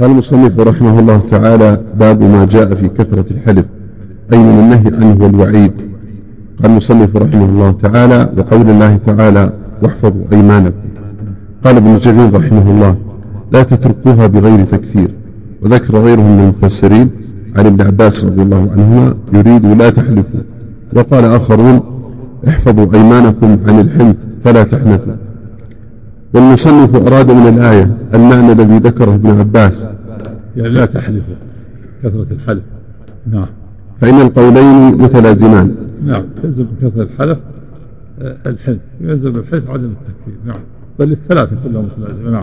قال المصنف رحمه الله تعالى باب ما جاء في كثرة الحلف أي من النهي عنه والوعيد. قال المصنف رحمه الله تعالى وقول الله تعالى واحفظوا أيمانكم. قال ابن جرير رحمه الله لا تتركوها بغير تكفير. وذكر غيرهم من المفسرين عن ابن عباس رضي الله عنهما يريد لا تحلفوا. وقال آخرون احفظوا أيمانكم عن الحنث فلا تحنثوا. والمصنف أراد من الآية المعنى الذي ذكره ابن عباس. يعني لا تحلفوا كثرة الحلف. نعم. فإن القولين متلازمان. نعم. يلزم كثرة الحلف آه، الحلف. يلزم الحلف عدم التكفير. نعم. بل الثلاثة كلهم متلازمة نعم.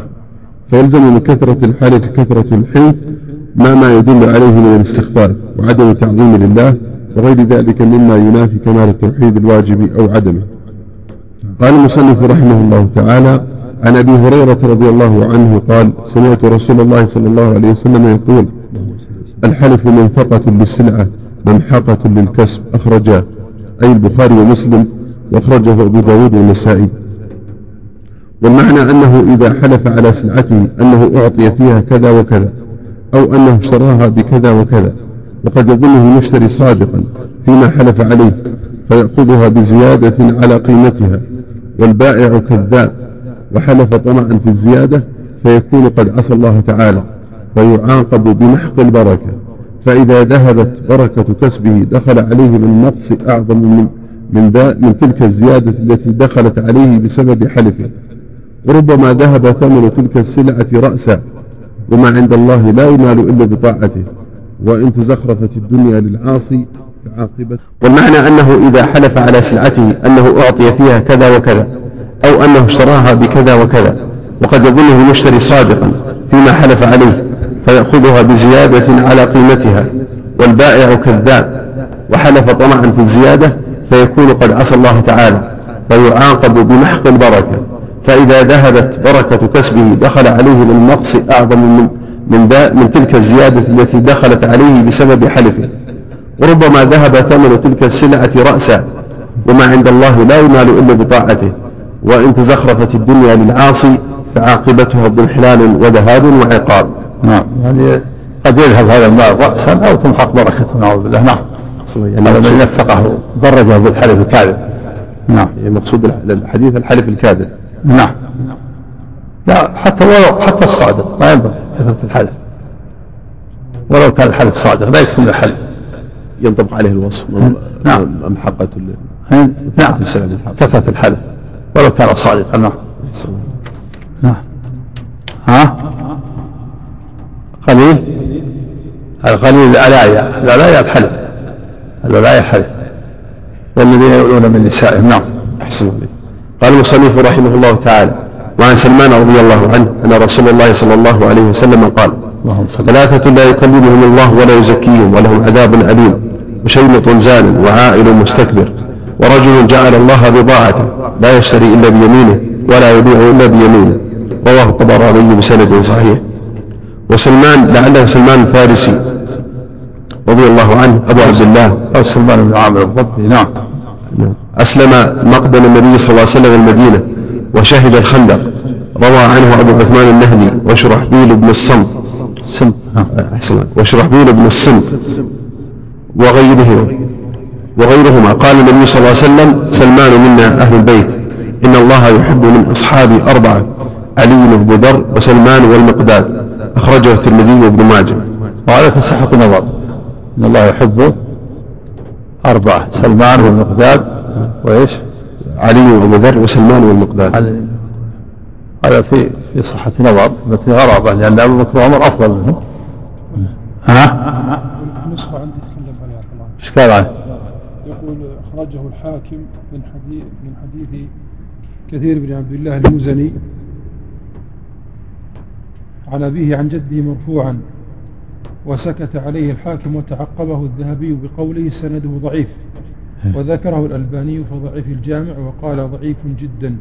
فيلزم من كثرة الحلف كثرة الحلف ما ما يدل عليه من الاستخفاف وعدم التعظيم لله وغير ذلك مما ينافي كمال التوحيد الواجب أو عدمه. قال المصنف رحمه الله تعالى عن أبي هريرة رضي الله عنه قال سمعت رسول الله صلى الله عليه وسلم يقول الحلف منفقة للسلعة ممحقة للكسب أخرجاه أي البخاري ومسلم وأخرجه أبو داود والنسائي. والمعنى أنه إذا حلف على سلعته أنه أعطي فيها كذا وكذا أو أنه اشتراها بكذا وكذا. وقد يظنه المشتري صادقا فيما حلف عليه فيأخذها بزيادة على قيمتها والبائع كذاب. وحلف طمعا في الزيادة فيكون قد عصى الله تعالى ويعاقب بمحق البركة. فإذا ذهبت بركة كسبه دخل عليه من نقص أعظم من من, من تلك الزيادة التي دخلت عليه بسبب حلفه. وربما ذهب ثمن تلك السلعة رأسا وما عند الله لا ينال إلا بطاعته. وإن تزخرفت الدنيا للعاصي فعاقبة والمعنى أنه إذا حلف على سلعته أنه أعطي فيها كذا وكذا. أو أنه اشتراها بكذا وكذا. وقد يظنه المشتري صادقا فيما حلف عليه فيأخذها بزيادة على قيمتها والبائع كذاب. وحلف طمعا في الزيادة فيكون قد عصى الله تعالى ويعاقب بمحق البركة. فإذا ذهبت بركة كسبه دخل عليه من نقص أعظم من من, من تلك الزيادة التي دخلت عليه بسبب حلفه. وربما ذهب ثمن تلك السلعة رأسا وما عند الله لا ينال إلا بطاعته. وإن تزخرفت الدنيا للعاصي فعاقبتها ضمحلال وذهاب وعقاب. نعم. يعني قد يذهب هذا المال رأسا أو تمحق بركته نعوذ بالله. نعم. يعني هذا من نفقه درجة بالحلف الكاذب. نعم. المقصود الحديث الحلف الكاذب. نعم. لا حتى ولو حتى الصادق. ما ينبغي كثرة الحلف ولو كان الحلف صادق لا يكتم الحلف ينطبق عليه الوصف. نعم. محقة نعم. كثرة الحلف ولو كان صادقا. نعم. نعم. ها؟ قليل؟ القليل العلايا العلايا الحلف العلايا الحلف والذين يؤلون من نسائهم. نعم. أحسن الله. قال المصنف رحمه الله تعالى وعن سلمان رضي الله عنه أن رسول الله صلى الله عليه وسلم قال ثلاثة لا يكلمهم الله ولا يزكيهم ولهم عذاب أليم. وشيمط زان وعائل مستكبر. ورجل جعل الله بضاعته لا يشتري إلا بيمينه ولا يبيع إلا بيمينه رواه الطبراني بسند صحيح. وسلمان لعله سلمان الفارسي رضي الله عنه أبو عبد الله. أو سلمان بن عامر الضبي نعم. أسلم مقدم النبي صلى الله عليه وسلم المدينة وشهد الخندق روى عنه أبو عثمان النهدي وشرحبيل بن الصمت سم وشرحبيل بن الصمت وغيره وغيرهما. قال النبي صلى الله عليه وسلم سلمان منا أهل البيت. إن الله يحب من أصحابي أربعة علي بن ذر وسلمان والمقداد. أخرجه الترمذي وابن ماجه. وهذا في صحة النظر إن الله يحب أربعة سلمان والمقداد. وإيش؟ علي وابو ذر وسلمان والمقداد. هذا في في صحة نظر في غرابة لأن أبو بكر وعمر أفضل منه. ها؟ النسخة عندي تكلم عليها قال عنه؟ يقول أخرجه الحاكم من حديث من حديث كثير بن عبد الله المزني. عن أبيه عن جده مرفوعا وسكت عليه الحاكم وتعقبه الذهبي بقوله سنده ضعيف. وذكره الألباني في ضعيف الجامع وقال ضعيف جدا.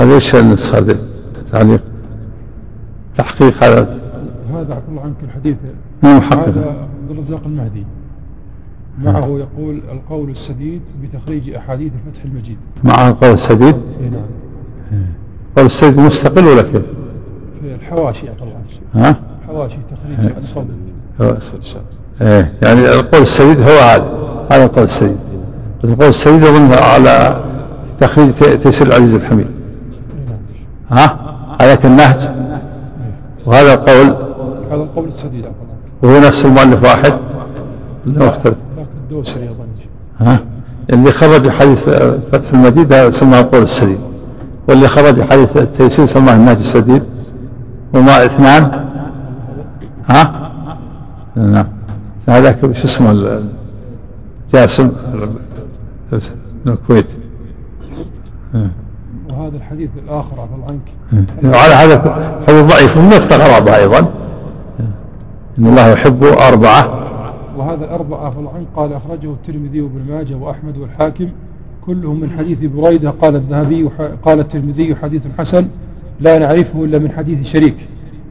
هذا إيش هذه تعليق. تحقيق هذا؟ هذا عفى الله عنك الحديث. مو هذا عبد الرزاق المهدي. معه يقول القول السديد بتخريج أحاديث فتح المجيد. مع القول السديد؟ إي نعم. القول السديد مستقل ولا كيف؟ في الحواشي الله. ها؟ حواشي تخريج الفضل هو إيه يعني القول السديد هو هذا هذا القول السديد. القول السديد اظن على تخريج تيسير العزيز الحميد ها؟ هذا النهج؟ وهذا القول؟ هذا القول السديد وهو نفس المؤلف واحد؟ لا. مختلف. الدوسري اظن ها؟ اللي خرج حديث فتح المجيد هذا سماه القول السديد. واللي خرج حديث التيسير سماه النهج السديد. وما اثنان؟ ها؟ نعم. هذاك شو اسمه جاسم؟ من الكويت وهذا الحديث الآخر عفى الله عنك وعلى هذا حديث ضعيف من نفس غرابة أيضا. إن الله يحب أربعة. وهذا الأربعة الله عنك قال أخرجه الترمذي وابن ماجه وأحمد والحاكم. كلهم من حديث بريدة. قال الذهبي قال الترمذي حديث حسن لا نعرفه إلا من حديث شريك.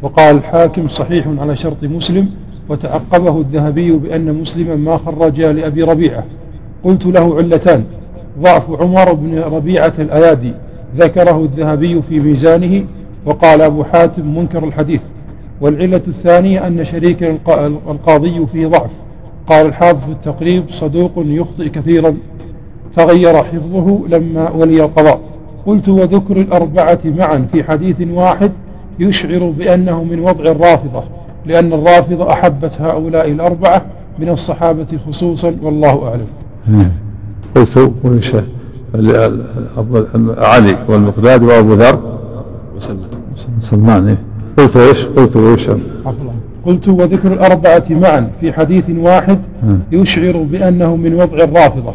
وقال الحاكم صحيح على شرط مسلم. وتعقبه الذهبي بأن مسلما ما خرج لأبي ربيعة. قلت له علتان. ضعف عمر بن ربيعة الأيادي. ذكره الذهبي في ميزانه. وقال أبو حاتم منكر الحديث. والعلة الثانية أن شريك الق- القاضي فيه ضعف. قال الحافظ في التقريب صدوق يخطئ كثيرا تغير حفظه لما ولي القضاء قلت وذكر الأربعة معا في حديث واحد يشعر بأنه من وضع الرافضة لأن الرافضة أحبت هؤلاء الأربعة من الصحابة خصوصا والله أعلم قلت ال- أبو- علي والمقداد وأبو ذر وسلم سلمان إيه. قلت إيش؟ قلت إيش؟ عفوا الله. قلت وذكر الأربعة معا في حديث واحد يشعر بأنه من وضع الرافضة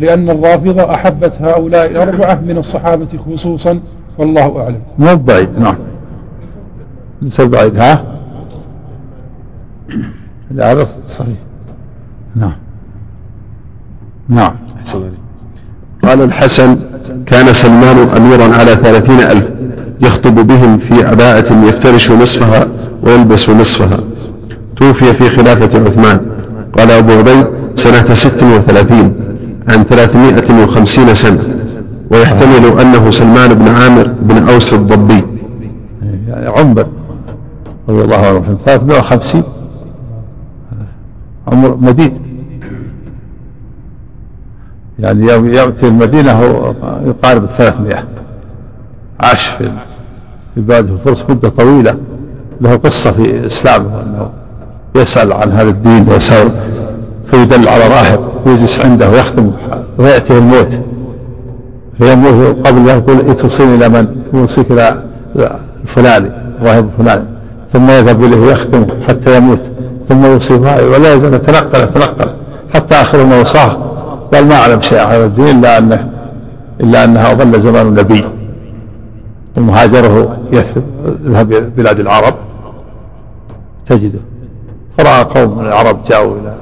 لأن الرافضة أحبت هؤلاء الأربعة من الصحابة خصوصا والله أعلم. مو بعيد نعم. ليس بعيد ها؟ لا هذا صحيح. نعم. نعم. قال الحسن كان سلمان أميرا على ثلاثين ألف يخطب بهم في عباءة يفترش نصفها ويلبس نصفها توفي في خلافة عثمان. قال أبو عبيد سنة ست وثلاثين عن ثلاثمائة وخمسين سنة. ويحتمل أنه سلمان بن عامر بن أوس الضبي. يعني عمر رضي الله عنه. 350 عمر مديد يعني يوم يأتي المدينة هو يقارب الثلاثمائة. عاش في بلاد الفرس مدة طويلة. له قصة في إسلامه أنه يسأل عن هذا الدين ويسأل فيدل على راهب ويجلس عنده ويختم ويأتيه الموت. فيموت قبل يقول توصيني إلى من؟ يوصيك إلى الفلاني الراهب الفلاني. ثم يذهب إليه ويختم حتى يموت. ثم يوصيه ولا يزال يتنقل يتنقل حتى آخر ما وصاه. قال ما أعلم شيء عن الدين إلا أنه إلا أنها ظل زمان النبي. ومهاجره يثرب ذهب بلاد العرب. تجده. فرأى قوم من العرب جاءوا إلى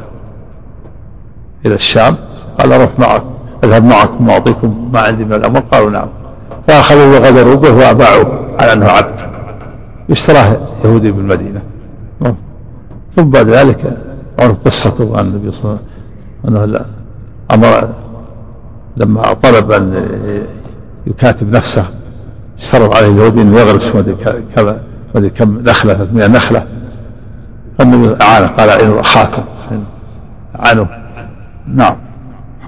إلى الشام. قال أروح معك أذهب معكم وأعطيكم ما عندي من الأمر. قالوا نعم. فأخذوا وغدروا به وأباعوه على أنه عبد. اشتراه يهودي بالمدينة. ثم بعد ذلك عرف قصته عن النبي صلى الله عليه وسلم. أنه أمر لما طلب أن يكاتب نفسه اشترط عليه اليهودي أنه يغرس ما أدري كم نخلة 300 نخلة. فالنبي أعانه قال إنه أخاكم عنه نعم.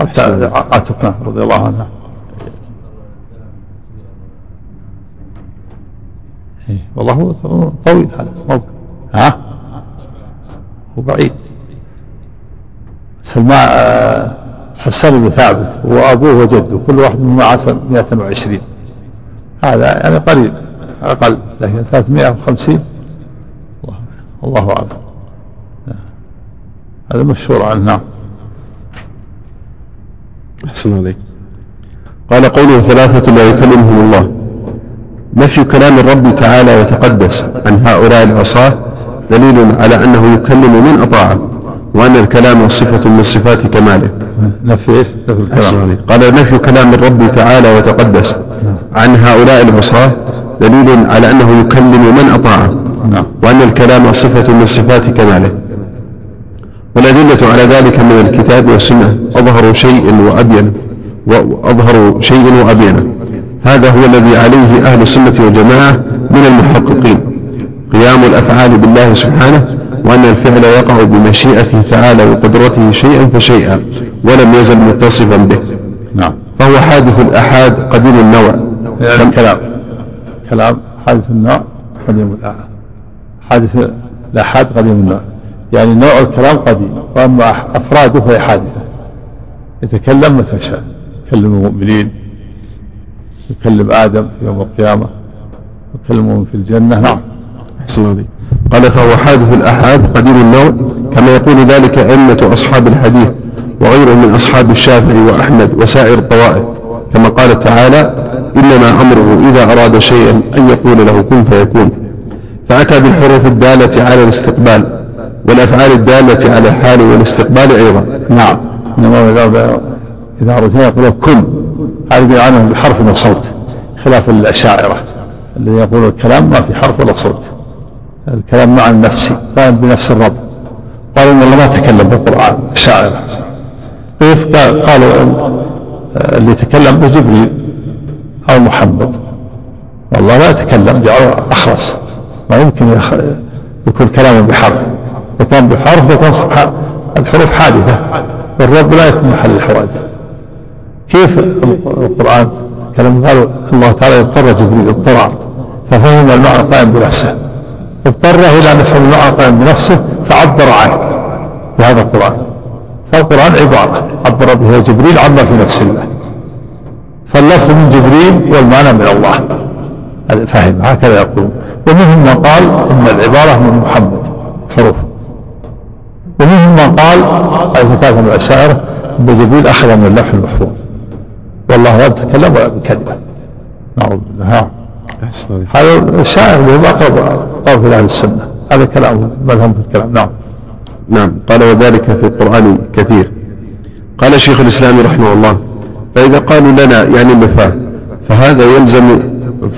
حتى عاتقنا رضي الله عنه. إيه، والله هو طويل هذا. موقف ها؟ هو بعيد. سلمان آه، حسان بن ثابت وأبوه وجده كل واحد منهم عاصر 120 هذا يعني قريب أقل لكن 350 الله الله أعلم. هذا مشهور عنه نعم. أحسن عليك. قال قوله ثلاثة لا يكلمهم الله. نفي كلام الرب تعالى وتقدس عن هؤلاء العصاة دليل على أنه يكلم من أطاعه. وأن الكلام صفة من صفات كماله. نفي عليك قال نفي كلام الرب تعالى وتقدس عن هؤلاء العصاة دليل على أنه يكلم من أطاعه نعم. وأن الكلام صفة من صفات كماله. والأدلة على ذلك من الكتاب والسنة. أظهر شيء وأبين. وأظهر شيء وأبينه هذا هو الذي عليه أهل السنة والجماعة من المحققين. الأفعال بالله سبحانه وأن الفعل يقع بمشيئته تعالى وقدرته شيئا فشيئا ولم يزل متصفا به. نعم. فهو حادث الأحاد قديم النوع. يعني الكلام. كلام حادث النوع قديم الآحاد. حادث الآحاد قديم النوع. يعني نوع الكلام قديم. وأما أفراده فهي حادثة. يتكلم متى شاء. يكلم المؤمنين. يكلم آدم في يوم القيامة. يكلمهم في الجنة. نعم. أحسن قال فهو حادث الأحاد قديم النوع كما يقول ذلك أئمة أصحاب الحديث وغيرهم من أصحاب الشافعي وأحمد وسائر الطوائف كما قال تعالى إنما أمره إذا أراد شيئا أن يقول له كن فيكون. فأتى بالحروف الدالة على الاستقبال والأفعال الدالة على الحال والاستقبال أيضا. نعم. إنما إذا أردنا يقول كن. هذا عنه بحرف وصوت خلاف الأشاعرة الذي يقول الكلام ما في حرف ولا صوت. الكلام مع النفس لا بنفس الرب. قالوا إن الله ما تكلم بالقرآن الشاعر. كيف قالوا اللي يتكلم به جبريل أو محمد. والله لا يتكلم جعله أخرس. ما يمكن يكون كلامه بحرف. وكان بحرف يكون الحروف حادثة. والرب لا يكون محل الحوادث كيف القرآن؟ كلام قالوا الله تعالى اضطر جبريل اضطرار ففهم المعنى قائم بنفسه. اضطره ان يفهم المعنى قائم بنفسه فعبر عنه بهذا القرآن. فالقرآن عبارة. عبر بها جبريل عما في نفس الله. فاللفظ من جبريل والمعنى من الله. فهم. هكذا يقول. ومنهم من قال إن العبارة من محمد. حروف. ومنهم من قال اي فتاه من الأشاعرة إن جبريل أخذ من اللوح المحفوظ. والله لا يتكلم ولا بكلمه نعوذ بالله. هذا الشاعر اقرب إلى أهل السنة. هذا كلام مذهب في الكلام. نعم. نعم. قال وذلك في القرآن كثير قال شيخ الإسلام رحمه الله فإذا قالوا لنا يعني النفاة فهذا يلزم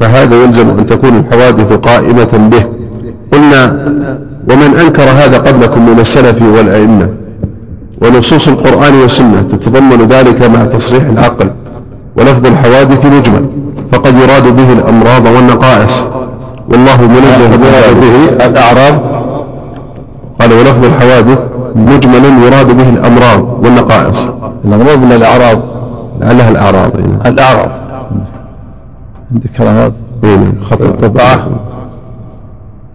فهذا يلزم أن تكون الحوادث قائمة به. قلنا ومن أنكر هذا قبلكم من السلف والأئمة. ونصوص القرآن والسنة تتضمن ذلك مع تصريح العقل. ولفظ الحوادث مجمل. فقد يراد به الأمراض والنقائص. والله منزه به الأعراض قال ولفظ الحوادث مجمل يراد به الأمراض والنقائص. الأمراض ولا الأعراض؟ لعلها الأعراض إيه. الأعراض عندك كلمات إيه، خط الطباعة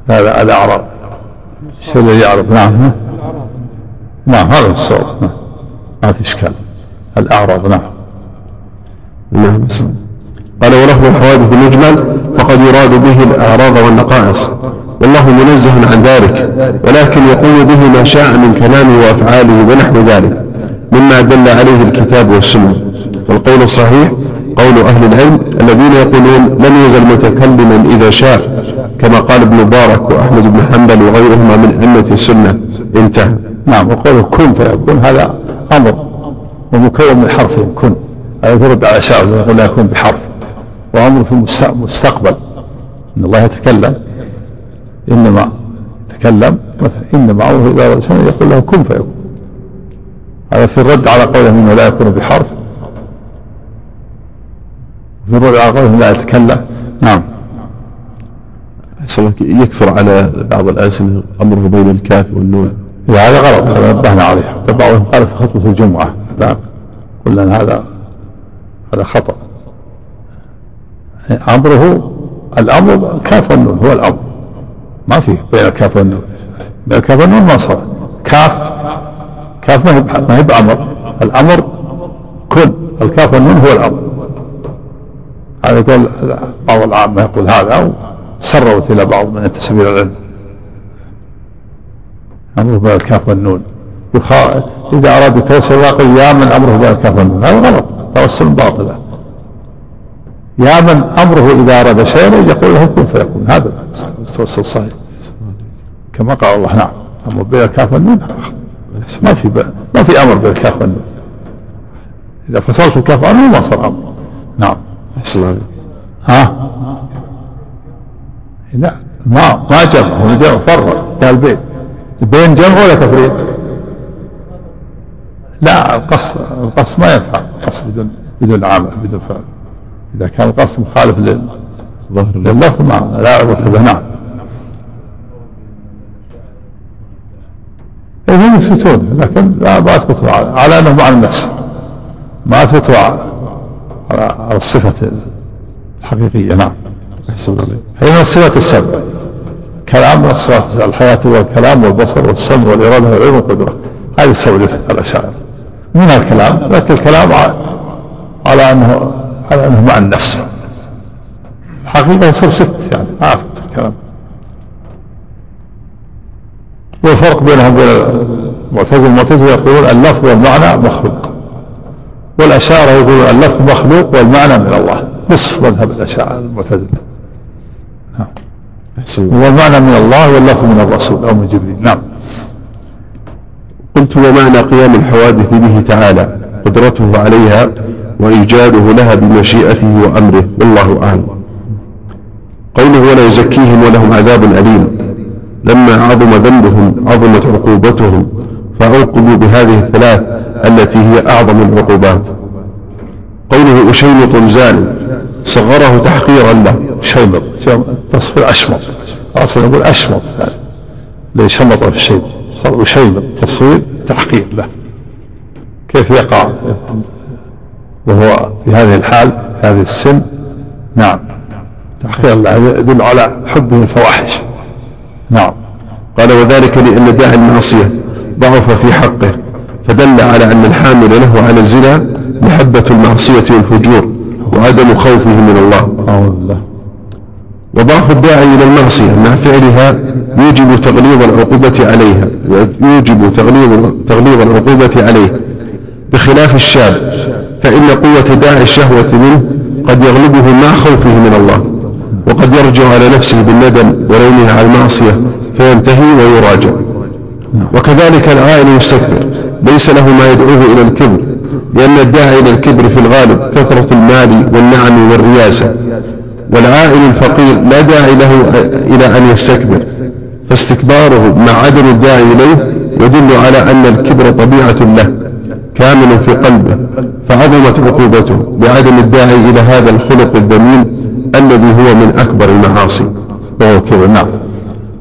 هذا الأعراض الشيء الذي يعرف؟ نعم نعم هذا الصوت. نعم. ما في إشكال. الأعراض نعم. نعم قال ولفظ الحوادث مجمل فقد يراد به الأعراض والنقائص. والله منزه عن ذلك ولكن يقول به ما شاء من كلامه وأفعاله ونحو ذلك مما دل عليه الكتاب والسنة. والقول الصحيح قول أهل العلم الذين يقولون لم يزل متكلما إذا شاء كما قال ابن مبارك وأحمد بن حنبل وغيرهما من أئمة السنة. انتهى. نعم وقوله كن فيكون هذا أمر ومكون من حرف كن هذا يرد على شاعر يقول لا يكون بحرف. وأمر في المستقبل إن الله يتكلم إنما تكلم مثلا إنما أمره إذا أراد شيئا يقول له كن فيكون. هذا في الرد على قوله إنه لا يكون بحرف. في الرد على قوله لا يتكلم. نعم. يكثر على بعض الألسنة أمره بين الكاف والنون. هذا غلط. هذا نبهنا عليه. بعضهم قال في خطبة الجمعة. لا قلنا هذا هذا خطأ. أمره الأمر كاف والنون هو الأمر. ما في بين الكاف والنون. بين الكاف والنون ما صار. كاف كاف ما هي ما هي بأمر. الأمر كن. الكاف والنون هو الأمر. هذا يقول بعض العامة يقول هذا سروت إلى بعض من ينتسب إلى العلم أمره بين الكاف والنون. إذا أراد يتوسل يقول يا من أمره بين الكاف والنون. هذا غلط. توسل باطل يا من أمره إذا أراد شيئا يقول له كن فيكون. هذا التوسل صحيح. كما قال الله نعم. أمر بين الكاف والنون ما في ما في أمر بين الكاف والنون إذا فصلت الكاف والنون ما صار أمر. نعم. أحسن ها؟ لا ما ما جمع. هو جمع فرق قال بين. بين جمع ولا تفريق؟ لا القص القص ما ينفع. القص بدون بدون عامل بدون فعل. إذا كان القصد مخالف للظهر لللفظ ما لا عبرة به نعم. هم يثبتون لكن لا ما اثبتوا على انه معنى النفس. ما اثبتوا على الصفة الحقيقية نعم. هي من الصفات السبع كلام من الصفات الحياة والكلام والبصر والسمع والإرادة والعلم والقدرة. هذه السبع على الأشاعرة منها الكلام؟ لكن الكلام على أنه على أنه مع النفس. حقيقة يصير ست يعني عارف الكلام. والفرق بينهم وبين المعتزله المعتزله يقولون اللفظ والمعنى مخلوق. والأشاعرة يقولون اللفظ مخلوق والمعنى من الله. نصف مذهب الأشاعرة المعتزلة. نعم. والمعنى من الله واللفظ من الرسول أو من جبريل. نعم. قلت ومعنى قيام الحوادث به تعالى قدرته عليها وإيجاده لها بمشيئته وأمره والله أعلم. قوله ولا يزكيهم ولهم عذاب أليم. لما عظم ذنبهم عظمت عقوبتهم فأوقبوا بهذه الثلاث التي هي أعظم العقوبات. قوله أشيمط زال صغره تحقيرا له. شيمط تصفير أشمط. أصلا نقول أشمط يعني ليشمط في الشيء؟ صار أشيمط تصوير تحقير له. كيف يقع؟ وهو في هذه الحال في هذه السن. نعم. تحقير له يدل على حبه الفواحش. نعم. قال وذلك لأن داعي المعصية ضعف في حقه فدل على أن الحامل له على الزنا محبة المعصية والفجور وعدم خوفه من الله. وضعف الداعي إلى المعصية مع فعلها يوجب تغليظ العقوبة عليها ويوجب تغليظ تغليظ العقوبة عليه بخلاف الشاب. فإن قوة داعي الشهوة منه قد يغلبه مع خوفه من الله وقد يرجع على نفسه بالندم ولومها على المعصية فينتهي ويراجع. وكذلك العائل المستكبر ليس له ما يدعوه إلى الكبر لأن الداعي إلى الكبر في الغالب كثرة المال والنعم والرياسة. والعائل الفقير لا داعي له إلى أن يستكبر فاستكباره مع عدم الداعي إليه يدل على أن الكبر طبيعة له. كامل في قلبه فعظمت عقوبته بعدم الداعي إلى هذا الخلق الذميم الذي هو من أكبر المعاصي. وهو كبر نعم.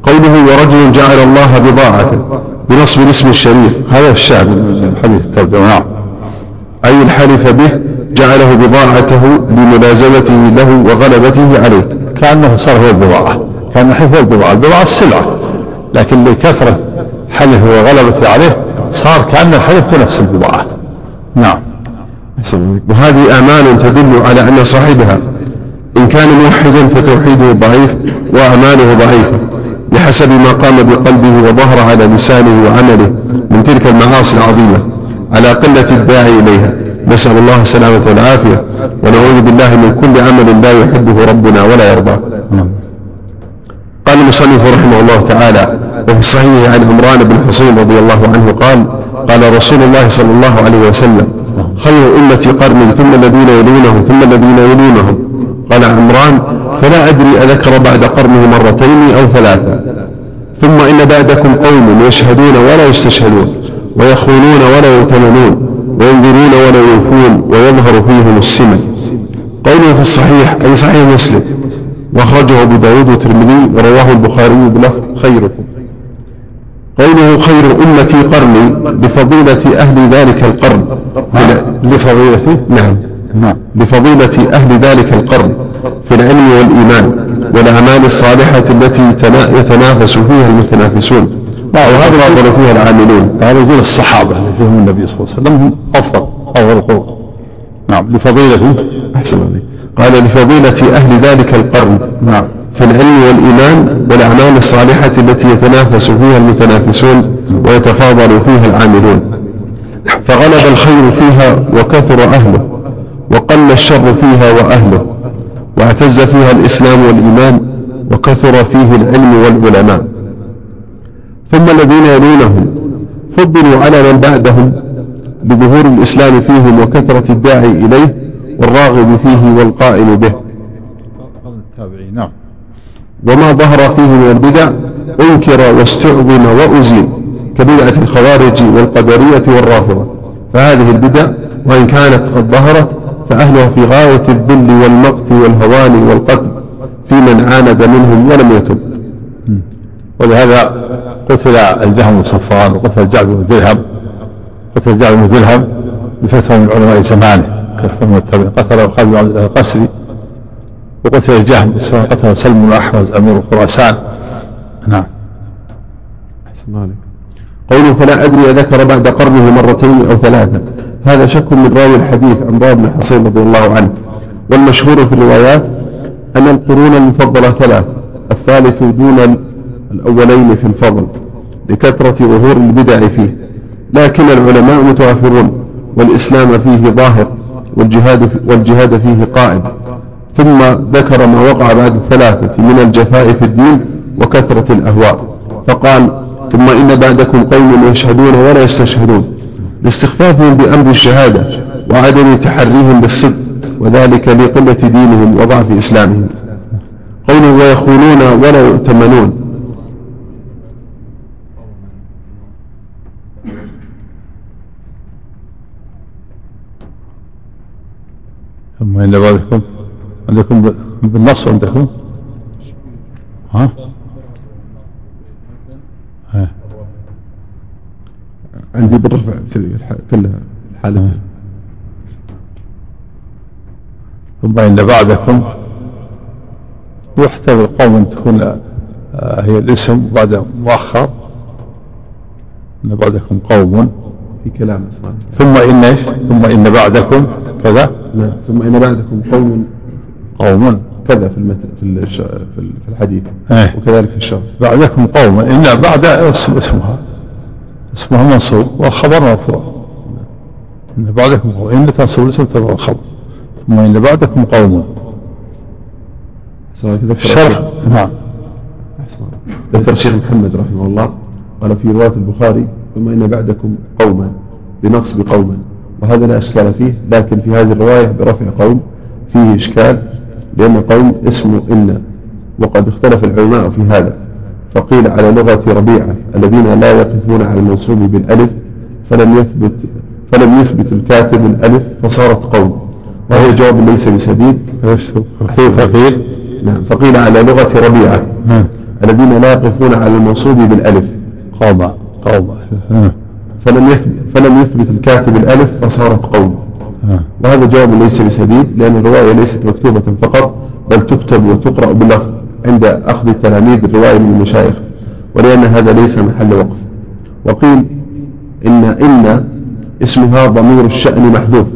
قوله ورجل جعل الله بضاعته بنصب الاسم الشريف. هذا الشعب حديث الترجمة نعم. أي الحلف به جعله بضاعته لملازمته له وغلبته عليه. كأنه صار هو البضاعة كان الحلف هو البضاعة البضاعة السلعة. لكن لكثرة حلفه وغلبته عليه صار كأن الحلف بنفس البضاعة. نعم. وهذه آمال تدل على أن صاحبها إن كان موحدا فتوحيده ضعيف وأعماله ضعيفة بحسب ما قام بقلبه وظهر على لسانه وعمله من تلك المعاصي العظيمة على قلة الداعي إليها. نسأل الله السلامة والعافية ونعوذ بالله من كل عمل لا يحبه ربنا ولا يرضاه. المصنف رحمه الله تعالى. وفي الصحيح عن عمران بن حصين رضي الله عنه قال قال رسول الله صلى الله عليه وسلم خير أمتي قرني ثم الذين يلونهم ثم الذين يلونهم. قال عمران فلا أدري أذكر بعد قرنه مرتين أو ثلاثة. ثم إن بعدكم قوم يشهدون ولا يستشهدون ويخونون ولا يؤتمنون وينذرون ولا يوفون ويظهر فيهم السمن قوله في الصحيح أي صحيح مسلم وأخرجه أبو داود والترمذي ورواه البخاري بلفظ خيركم. قوله خير أمتي قرني بفضيلة أهل ذلك القرن. لفضيلة نعم. نعم. بفضيلة أهل ذلك القرن في العلم والإيمان والأعمال الصالحة التي يتنافس فيها المتنافسون. وهذا فيها العاملون. هذا يقول الصحابة اللي فيهم النبي صلى الله عليه وسلم هم أفضل أفضل القرون. نعم. لفضيلة أحسن عليك. قال لفضيلة أهل ذلك القرن نعم. في العلم والإيمان والأعمال الصالحة التي يتنافس فيها المتنافسون ويتفاضل فيها العاملون. فغلب الخير فيها وكثر أهله وقل الشر فيها وأهله واعتز فيها الإسلام والإيمان وكثر فيه العلم والعلماء. ثم الذين يلونهم فضلوا على من بعدهم بظهور الإسلام فيهم وكثرة الداعي إليه والراغب فيه والقائم به. التابعين نعم. وما ظهر فيه من البدع أنكر واستعظم وأزيل كبدعة الخوارج والقدرية والرافضة فهذه البدع وإن كانت قد ظهرت فأهلها في غاية الذل والمقت والهوان والقتل في من عاند منهم ولم يتب. ولهذا قتل الجهم بن صفوان وقتل الجعد بن درهم قتل الجعد بن درهم بفتوى من علماء زمانه. قتله خالد بن عبد الله القسري وقتل الجهم قتل سلم بن أحمد أمير خراسان نعم. قوله فلا أدري أذكر بعد قرنه مرتين أو ثلاثة. هذا شك من راوي الحديث عن ضرب بن حصين رضي الله عنه. والمشهور في الروايات أن القرون المفضلة ثلاث الثالث دون الأولين في الفضل لكثرة ظهور البدع فيه. لكن العلماء متوافرون والإسلام فيه ظاهر. والجهاد, والجهاد فيه قائم. ثم ذكر ما وقع بعد الثلاثة من الجفاء في الدين وكثرة الأهواء. فقال ثم إن بعدكم قوم يشهدون ولا يستشهدون. لاستخفافهم بأمر الشهادة وعدم تحريهم بالصدق وذلك لقلة دينهم وضعف إسلامهم. قوله ويخونون ولا يؤتمنون. ثم إن بعدكم عندكم بالنص عندكم ها؟ عندي بالرفع في كلها الحالة. ثم إن بعدكم يحتمل قوم أن تكون آه، هي الاسم بعد مؤخر. إن بعدكم قوم. في كلام أصلا ثم إن إيش؟ ثم إن بعدكم كذا؟ نعم ثم إن بعدكم قوم قوم. كذا في المتن في. في الحديث. إيه. وكذلك في الشرط بعدكم قوم. إن بعد اسم اسمها اسمها منصوب والخبر مرفوع. إن بعدكم قوم. إن تنصب الاسم تبع الخبر. ثم إن بعدكم قوم. الشرح نعم. ذكر الشيخ محمد رحمه الله. قال في رواية البخاري ثم إن بعدكم قوما بنصب قوما وهذا لا إشكال فيه لكن في هذه الرواية برفع قوم فيه إشكال لأن قوم اسمه إن وقد اختلف العلماء في هذا. فقيل على لغة ربيعة الذين لا يقفون على المنصوب بالألف فلم يثبت فلم يثبت الكاتب الألف فصارت قوم. وهو جواب ليس بسديد. فقيل نعم فقيل على لغة ربيعة الذين لا يقفون على المنصوب بالألف. قوم. قوم. فلم يثبت فلم يثبت الكاتب الألف فصارت قوم. وهذا جواب ليس بسديد لأن الرواية ليست مكتوبة فقط بل تكتب وتقرأ باللفظ عند أخذ التلاميذ الرواية من المشايخ ولأن هذا ليس محل وقف. وقيل إن إن اسمها ضمير الشأن محذوف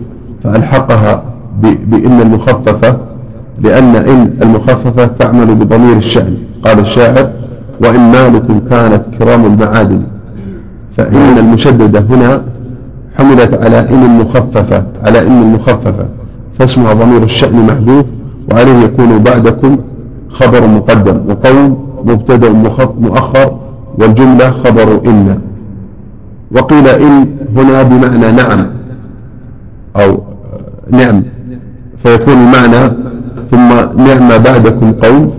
فألحقها بإن المخففة لأن إن المخففة تعمل بضمير الشأن قال الشاعر وإن مالك كانت كرام المعادن. فإن المشددة هنا حملت على إن المخففة على إن المخففة فاسمها ضمير الشأن محذوف وعليه يكون بعدكم خبر مقدم وقوم مبتدأ مؤخر والجملة خبر إن. وقيل إن هنا بمعنى نعم أو نعم. فيكون المعنى ثم نعم بعدكم قوم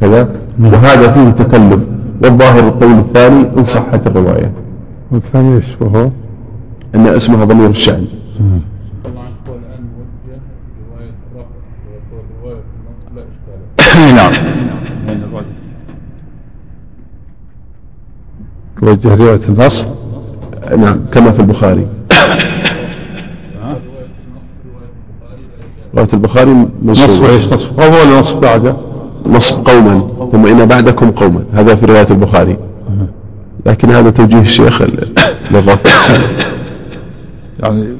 كذا. وهذا فيه تكلف والظاهر القول الثاني إن صحت الرواية. والثاني إيش وهو؟ أن اسمها ضمير الشأن. نعم. توجه رواية النص؟ نعم كما في البخاري. رواية البخاري نصب إيش نصب قوم ولا نصب بعده؟ نصب قوما ثم إن بعدكم قوما. هذا في رواية البخاري. لكن هذا توجيه الشيخ للرافع يعني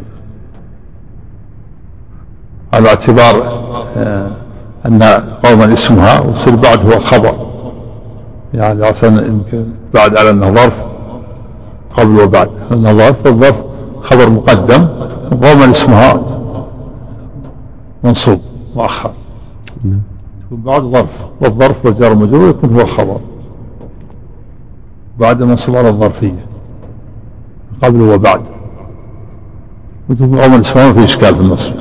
على اعتبار آه، أن قوما اسمها ويصير بعد هو الخبر يعني عشان يمكن بعد على أنه ظرف قبل وبعد. أنه ظرف والظرف خبر مقدم قوما اسمها منصوب مؤخر. تكون بعد ظرف والظرف والجار المجرور يكون هو الخبر. بعد منصوب على الظرفية قبل وبعد. وتكون قوما اسمها في إشكال في النصب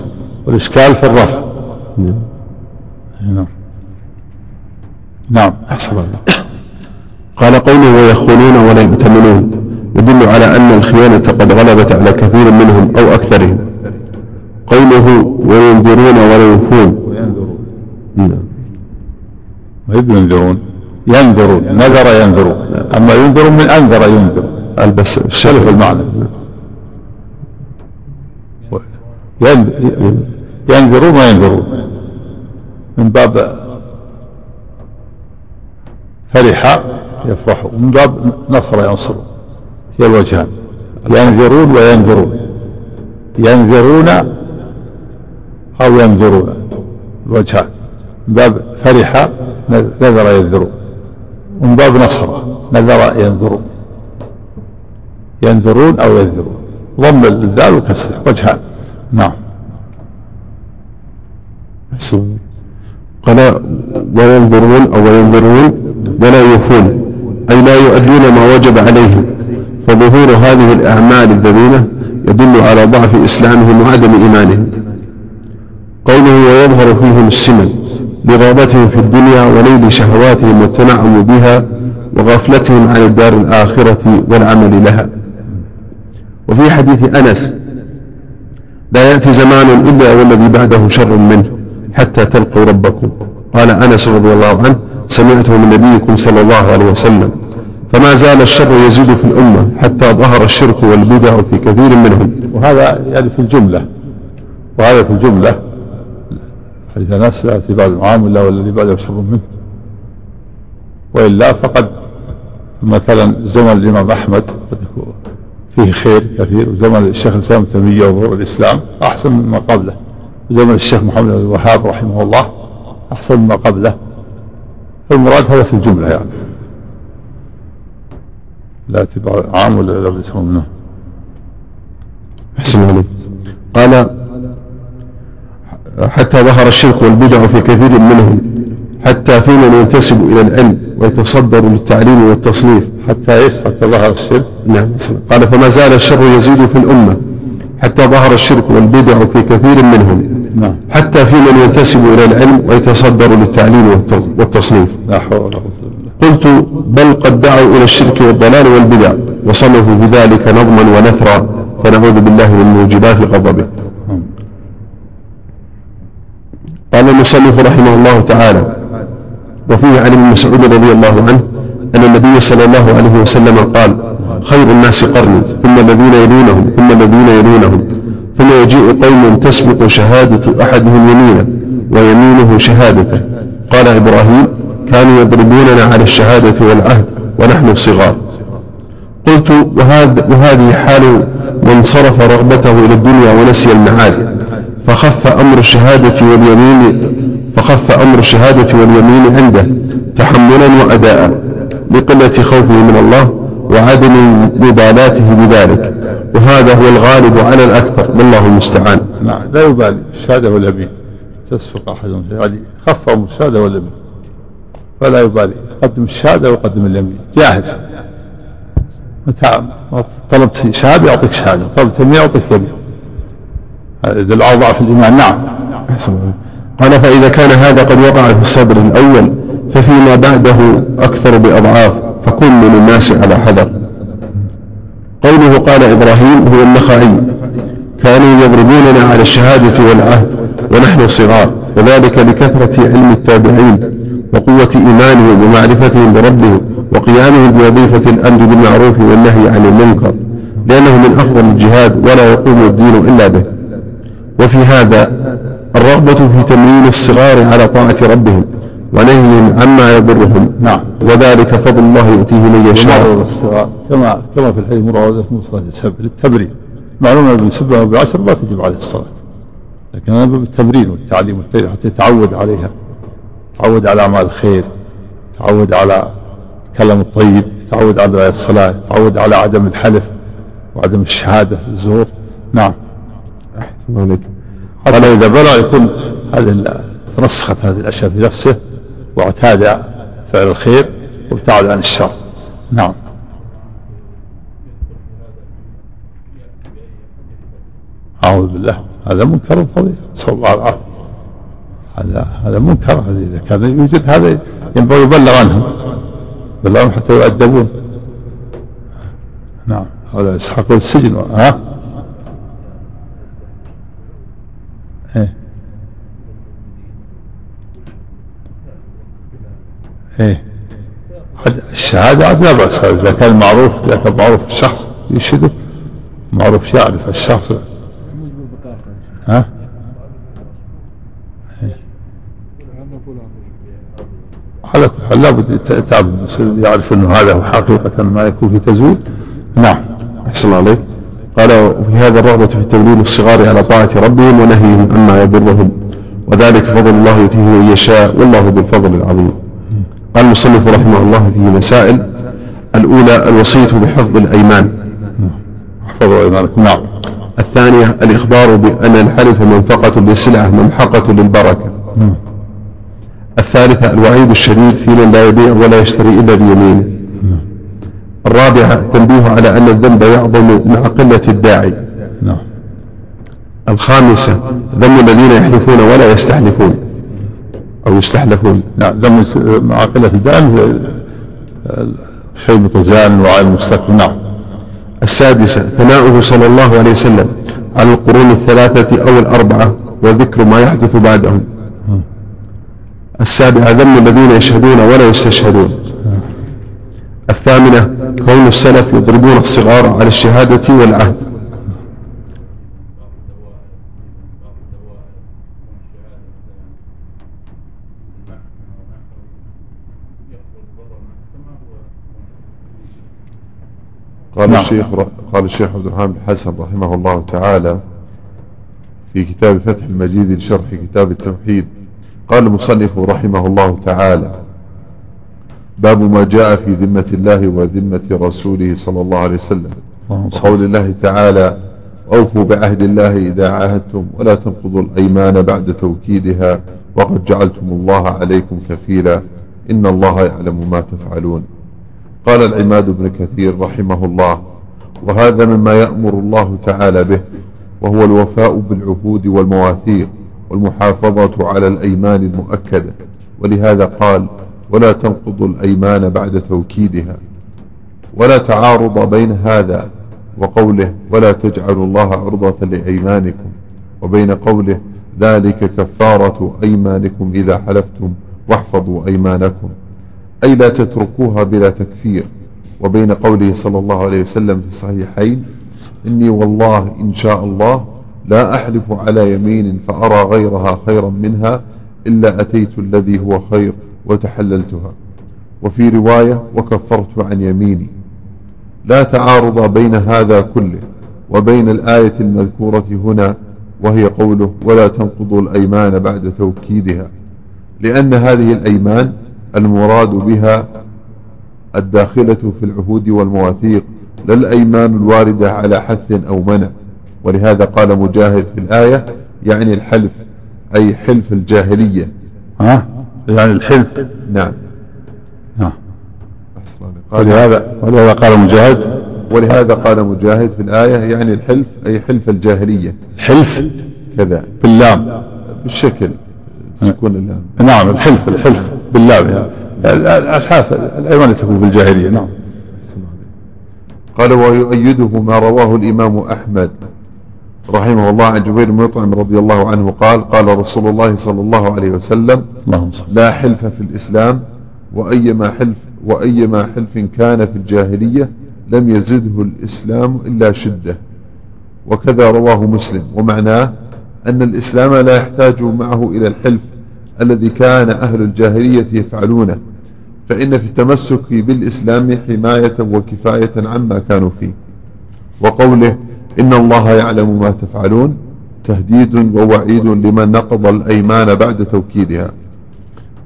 والإشكال في الرفع. نعم. نعم أحسن الله. قال قوله ويخونون ولا يؤتمنون يدل على أن الخيانة قد غلبت على كثير منهم أو أكثرهم. قوله وينذرون ولا يوفون وينذرون. نعم ما ينذرون؟ ينذرون نذر ينذرون أما ينذر من أنذر ينذر البس اختلف المعنى. ينذرون وينذرون من باب فرح يفرح ومن باب نصر ينصر. في الوجهان. ينذرون وينذرون ينذرون أو ينذرون الوجهان. من باب فرح نذر ينذر ومن باب نصر. نذر ينذر ينذرون أو ينذرون ضم الذال وكسر وجهان نعم. قال وينظرون أو ينظرون ولا يوفون. أي لا يؤدون ما وجب عليهم. فظهور هذه الأعمال الذميمة يدل على ضعف إسلامهم وعدم إيمانهم. قوله ويظهر فيهم السمن. لرغبتهم في الدنيا وليل شهواتهم والتنعم بها وغفلتهم عن الدار الآخرة والعمل لها. وفي حديث أنس لا يأتي زمان إلا والذي بعده شر منه حتى تلقوا ربكم. قال أنس رضي الله عنه سمعته من نبيكم صلى الله عليه وسلم فما زال الشر يزيد في الأمة حتى ظهر الشرك والبدع في كثير منهم. وهذا يعني في الجملة وهذا في الجملة أنس لا يأتي بعد العام إلا والذي بعده شر منه. وإلا فقد مثلا زمن الإمام أحمد فيه خير كثير وزمن الشيخ الإسلام تيمية وظهور الإسلام أحسن مما قبله. زمن الشيخ محمد بن الوهاب رحمه الله أحسن مما قبله. فالمراد هذا في الجملة يعني. لا تبع عام ولا لا بيسمون منه. أحسن عليك. قال حتى ظهر الشرك والبدع في كثير منهم حتى في من ينتسب إلى العلم ويتصدر للتعليم والتصنيف. حتى إيش؟ حتى ظهر الشرك؟ نعم. قال فما زال الشر يزيد في الأمة حتى ظهر الشرك والبدع في كثير منهم نعم. حتى في من ينتسب إلى العلم ويتصدر للتعليم والتصنيف. لا حول قلت بل قد دعوا إلى الشرك والضلال والبدع وصنفوا بذلك نظما ونثرا فنعوذ بالله من موجبات غضبه نعم. قال المصنف رحمه الله تعالى وفيه عن ابن مسعود رضي الله عنه أن النبي صلى الله عليه وسلم قال خير الناس قرني ثم الذين يلونهم ثم الذين يلونهم ثم يجيء قوم تسبق شهادة أحدهم يمينه ويمينه شهادته. قال إبراهيم كانوا يضربوننا على الشهادة والعهد ونحن صغار. قلت وهذا وهذه حال من صرف رغبته إلى الدنيا ونسي المعاد. فخف أمر الشهادة واليمين فخف أمر الشهادة واليمين عنده تحملا وأداء لقلة خوفه من الله وعدم مبالاته بذلك. وهذا هو الغالب على الأكثر والله المستعان. نعم لا يبالي الشهادة واليمين. تسفق أحدهم يعني خف أمر الشهادة واليمين. فلا يبالي يقدم الشهادة ويقدم اليمين. جاهز. متى طلبت شهادة يعطيك شهادة. طلبت يمين يعطيك يمين يدل على ضعف الإيمان. نعم. قال فإذا كان هذا قد وقع في الصدر الأول ففيما بعده أكثر بأضعاف فكل من الناس على حذر. قوله قال إبراهيم هو النخعي. كانوا يضربوننا على الشهادة والعهد ونحن صغار وذلك لكثرة علم التابعين وقوة إيمانهم ومعرفتهم بربهم وقيامهم بوظيفة الأمر بالمعروف والنهي عن المنكر. لأنه من أفضل الجهاد ولا يقوم الدين إلا به. وفي هذا الرغبة في تمرين الصغار على طاعة ربهم ونهيهم عما يضرهم. نعم. وذلك فضل الله يؤتيه من يشاء. كما كما في الحديث مراودة من صلاة السبع للتمرين معلوم أن بالسبع وبالعشر لا تجب عليه الصلاة. لكن هذا بالتمرين والتعليم والتعليم حتى يتعود عليها. يتعود على أعمال الخير يتعود على الكلام الطيب يتعود على الصلاة يتعود على عدم الحلف وعدم الشهادة الزور. نعم. أحسن عليك قال إذا بلغ يكون هذه ترسخت هذه الأشياء في نفسه واعتاد فعل الخير وابتعد عن الشر. نعم. أعوذ بالله. هذا منكر فظيع. صلى الله عليه هذا هذا منكر. هذا إذا كان يوجد هذا ينبغي يبلغ عنهم يبلغ حتى يؤدبون. نعم. هذا يسحقون السجن. ها؟ إيه. الشهادة لا بأس إذا كان معروف إذا كان معروف الشخص يشهده معروف يعرف الشخص. ها؟ على كل حال لابد يعرف إنه هذا هو حقيقة ما يكون في تزويد. نعم. أحسن عليك. قال وفي هذا الرغبة في توليد الصغار على طاعة ربهم ونهيهم عما يضرهم. وذلك فضل الله يؤتيه من يشاء والله ذو الفضل العظيم. قال المصنف رحمه الله فيه مسائل الأولى الوصية بحفظ الأيمان. احفظوا ايمانكم نعم. الثانية الإخبار بأن الحلف منفقة للسلعة ممحقة للبركة. الثالثة الوعيد الشديد في من لا يبيع ولا يشتري إلا بيمينه. الرابعة التنبيه على أن الذنب يعظم مع قلة الداعي. نعم. الخامسة ذم الذين يحلفون ولا يستحلفون. أو يستحلفون نعم لم مع قلة الدائم شيء متزان وعين مستقبل نعم. السادسة ثناؤه صلى الله عليه وسلم على القرون الثلاثة أو الأربعة وذكر ما يحدث بعدهم. السابعة ذم الذين يشهدون ولا يستشهدون. الثامنة كون السلف يضربون الصغار على الشهادة والعهد. قال نعم. الشيخ قال الشيخ عبد الرحمن بن حسن رحمه الله تعالى في كتاب فتح المجيد لشرح كتاب التوحيد. قال المصنف رحمه الله تعالى باب ما جاء في ذمة الله وذمة رسوله صلى الله عليه وسلم. وقول الله تعالى أوفوا بعهد الله إذا عاهدتم ولا تنقضوا الأيمان بعد توكيدها وقد جعلتم الله عليكم كفيلا. إن الله يعلم ما تفعلون. قال العماد بن كثير رحمه الله وهذا مما يأمر الله تعالى به وهو الوفاء بالعهود والمواثيق والمحافظة على الأيمان المؤكدة ولهذا قال ولا تنقضوا الأيمان بعد توكيدها ولا تعارض بين هذا وقوله ولا تجعلوا الله عرضة لأيمانكم وبين قوله ذلك كفارة أيمانكم إذا حلفتم واحفظوا أيمانكم أي لا تتركوها بلا تكفير. وبين قوله صلى الله عليه وسلم في الصحيحين إني والله إن شاء الله لا أحلف على يمين فأرى غيرها خيرا منها إلا أتيت الذي هو خير وتحللتها. وفي رواية وكفرت عن يميني. لا تعارض بين هذا كله وبين الآية المذكورة هنا وهي قوله ولا تنقضوا الأيمان بعد توكيدها. لأن هذه الأيمان المراد بها الداخلة في العهود والمواثيق لا الأيمان الواردة على حث أو منع. ولهذا قال مجاهد في الآية يعني الحلف أي حلف الجاهلية. ها؟ يعني الحلف. نعم. نعم ولهذا ولهذا قال مجاهد. ولهذا قال مجاهد في الآية يعني الحلف أي حلف الجاهلية. حلف؟ كذا. باللام. بالشكل. نعم الحلف الحلف باللام. يعني الألحاف الأيمان تكون بالجاهلية نعم. قال ويؤيده ما رواه الإمام أحمد رحمه الله عن جبير بن مطعم رضي الله عنه قال قال رسول الله صلى الله عليه وسلم اللهم لا حلف في الإسلام وأيما حلف وأيما حلف كان في الجاهلية لم يزده الإسلام إلا شدة. وكذا رواه مسلم. ومعناه أن الإسلام لا يحتاج معه إلى الحلف الذي كان أهل الجاهلية يفعلونه فإن في التمسك بالإسلام حماية وكفاية عما كانوا فيه. وقوله إن الله يعلم ما تفعلون تهديد ووعيد لمن نقض الأيمان بعد توكيدها.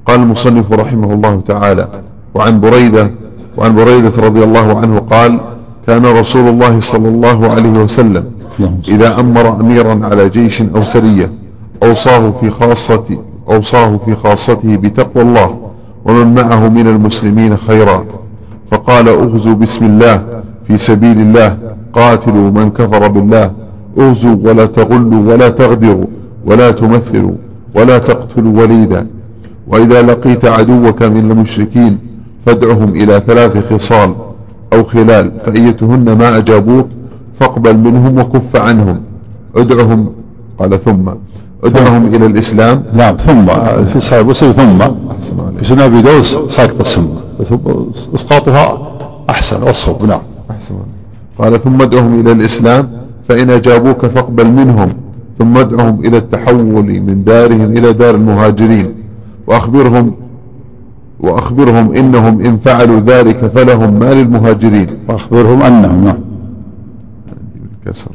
قال المصنف رحمه الله تعالى وعن بريدة وعن بريدة رضي الله عنه قال كان رسول الله صلى الله عليه وسلم إذا أمر أميرا على جيش أو سرية أوصاه في خاصة أوصاه في خاصته بتقوى الله ومن معه من المسلمين خيرا. فقال اغزوا بسم الله في سبيل الله قاتلوا من كفر بالله. اغزوا ولا تغلوا ولا تغدروا ولا تمثلوا ولا تقتلوا وليدا. وإذا لقيت عدوك من المشركين فادعهم إلى ثلاث خصال أو خلال فأيتهن ما أجابوك فاقبل منهم وكف عنهم. ادعهم قال ثم ادعهم إلى الإسلام. نعم ثم في صحيح مسلم ثم. في سنة أبي داود ساقط السنة. إسقاطها أحسن والصوب نعم. أحسن قال ثم ادعهم إلى الإسلام فإن أجابوك فاقبل منهم ثم ادعهم إلى التحول من دارهم إلى دار المهاجرين وأخبرهم وأخبرهم إنهم إن فعلوا ذلك فلهم ما للمهاجرين. وأخبرهم أنهم نعم. بالكسر.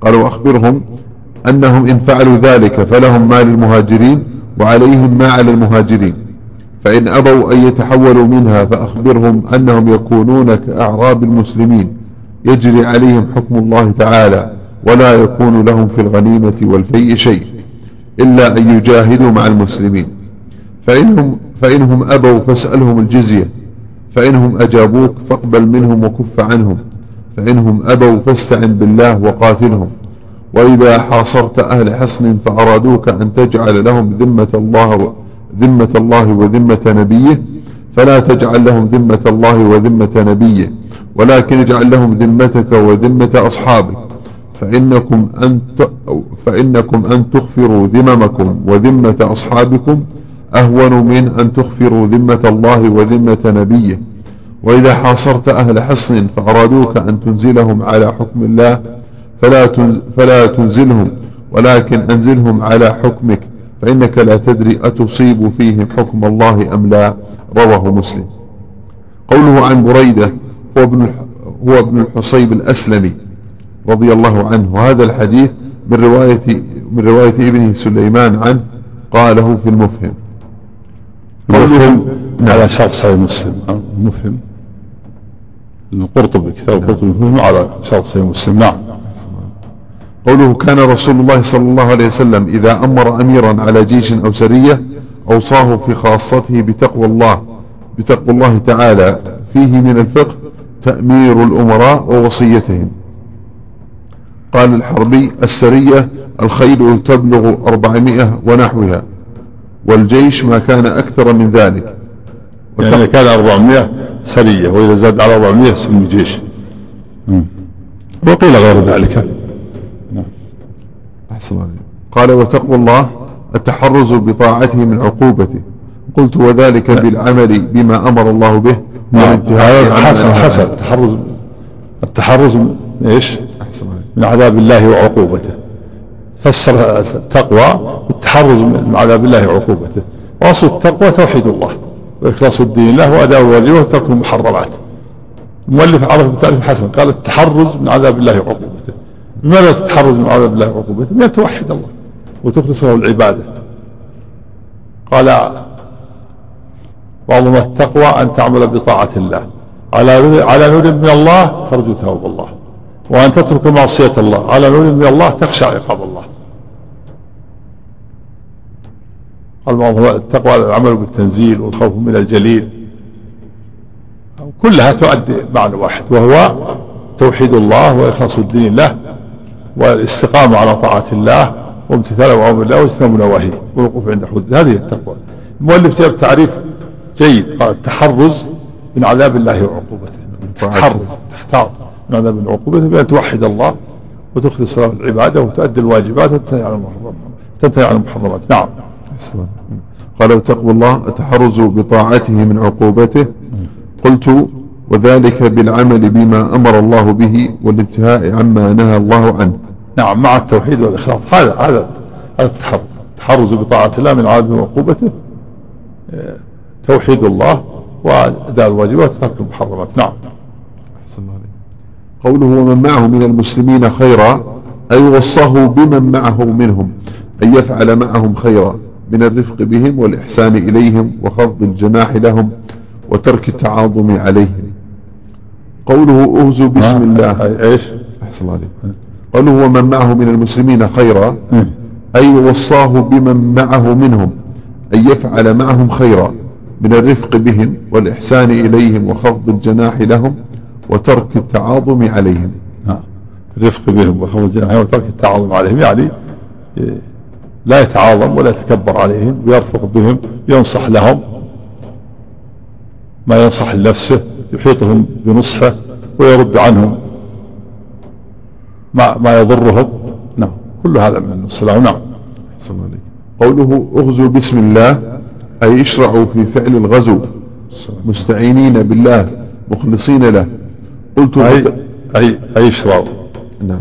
قال وأخبرهم أنهم إن فعلوا ذلك فلهم ما للمهاجرين وعليهم ما على المهاجرين. فإن أبوا أن يتحولوا منها فأخبرهم أنهم يكونون كأعراب المسلمين. يجري عليهم حكم الله تعالى ولا يكون لهم في الغنيمة والفيء شيء إلا أن يجاهدوا مع المسلمين. فإنهم, فإنهم أبوا فاسألهم الجزية. فإنهم أجابوك فاقبل منهم وكف عنهم. فإنهم أبوا فاستعن بالله وقاتلهم. وإذا حاصرت أهل حصن فأرادوك أن تجعل لهم ذمة الله ذمة الله وذمة نبيه. فلا تجعل لهم ذمة الله وذمة نبيه. ولكن اجعل لهم ذمتك وذمة أصحابك. فإنكم أن فإنكم أن تغفروا ذممكم وذمة أصحابكم. أهون من أن تغفروا ذمة الله وذمة نبيه. وإذا حاصرت أهل حصن فأرادوك أن تنزلهم على حكم الله فلا فلا تنزلهم ولكن أنزلهم على حكمك فإنك لا تدري أتصيب فيهم حكم الله أم لا رواه مسلم. قوله عن بريدة هو ابن هو ابن الحصيب الأسلمي رضي الله عنه. وهذا الحديث من رواية من رواية ابنه سليمان عنه قاله في المفهم. المفهم على شرط صحيح مسلم. القرطبي كتاب القرطبي على شرط صحيح مسلم. نعم. قوله كان رسول الله صلى الله عليه وسلم إذا أمر أميرا على جيش أو سرية أوصاه في خاصته بتقوى الله بتقوى الله تعالى. فيه من الفقه تأمير الأمراء ووصيتهم. قال الحربي السرية الخيل تبلغ أربعمائة ونحوها والجيش ما كان أكثر من ذلك. يعني كان أربعمائة؟ سرية وإذا زاد على أربعمائة سمي جيش وقيل غير ذلك. أحسن قال وتقوى الله التحرز بطاعته من عقوبته. قلت وذلك بالعمل بما أمر الله به نعم. هذا حسن حسن. التحرز التحرز من إيش؟ من عذاب الله وعقوبته. فسر التقوى بالتحرز من عذاب الله وعقوبته. وأصل التقوى توحيد الله. واخلاص الدين له وأداء الواجبات وترك المحرمات. المؤلف عرف بتعريف حسن قال التحرز من عذاب الله وعقوبته. لماذا تتحرز من عذاب الله وعقوبته؟ بأن توحد الله وتخلص له العبادة. قال وعظم التقوى أن تعمل بطاعة الله. على على نور من الله ترجو ثواب الله. وأن تترك معصية الله. على نور من الله تخشى عقاب الله. قال التقوى العمل بالتنزيل والخوف من الجليل. كلها تؤدي معنى واحد وهو توحيد الله وإخلاص الدين له والاستقامة على طاعة الله وامتثال أوامر الله واجتناب نواهيه والوقوف عند حدود. هذه التقوى. المؤلف جاب تعريف جيد قال التحرز من عذاب الله وعقوبته. تحرز تحتاط من عذاب وعقوبته بأن توحد الله وتخلص العبادة وتؤدي الواجبات وتنتهي عن المحرمات تنتهي عن المحرمات. نعم. قال وتقوى الله التحرز بطاعته من عقوبته. قلت وذلك بالعمل بما أمر الله به والانتهاء عما نهى الله عنه. نعم مع التوحيد والإخلاص. هذا هذا التحرز التحرز بطاعة الله من عذابه وعقوبته توحيد الله وأداء الواجبات وترك المحرمات. نعم. قوله ومن معه من المسلمين خيرا أي وصاه بمن معه منهم أن يفعل معهم خيرا. من الرفق بهم والإحسان إليهم وخفض الجناح لهم وترك التعاظم عليهم. قوله اوزوا بسم الله. إيش؟ أحسن عليك. قوله ومن معه من المسلمين خيرا. أي وصاه بمن معه منهم. ان يفعل معهم خيرا. من الرفق بهم والإحسان إليهم وخفض الجناح لهم وترك التعاظم عليهم. الرفق بهم وخفض الجناح وترك التعاظم عليهم. يعني لا يتعاظم ولا يتكبر عليهم ويرفق بهم ينصح لهم. ما ينصح لنفسه يحيطهم بنصحه ويرد عنهم. ما, ما يضرهم. نعم كل هذا من الصلاة نعم أحسن عليك قوله اغزوا بسم الله أي اشرعوا في فعل الغزو. مستعينين بالله مخلصين له. قلت أي أي أي اشرعوا. نعم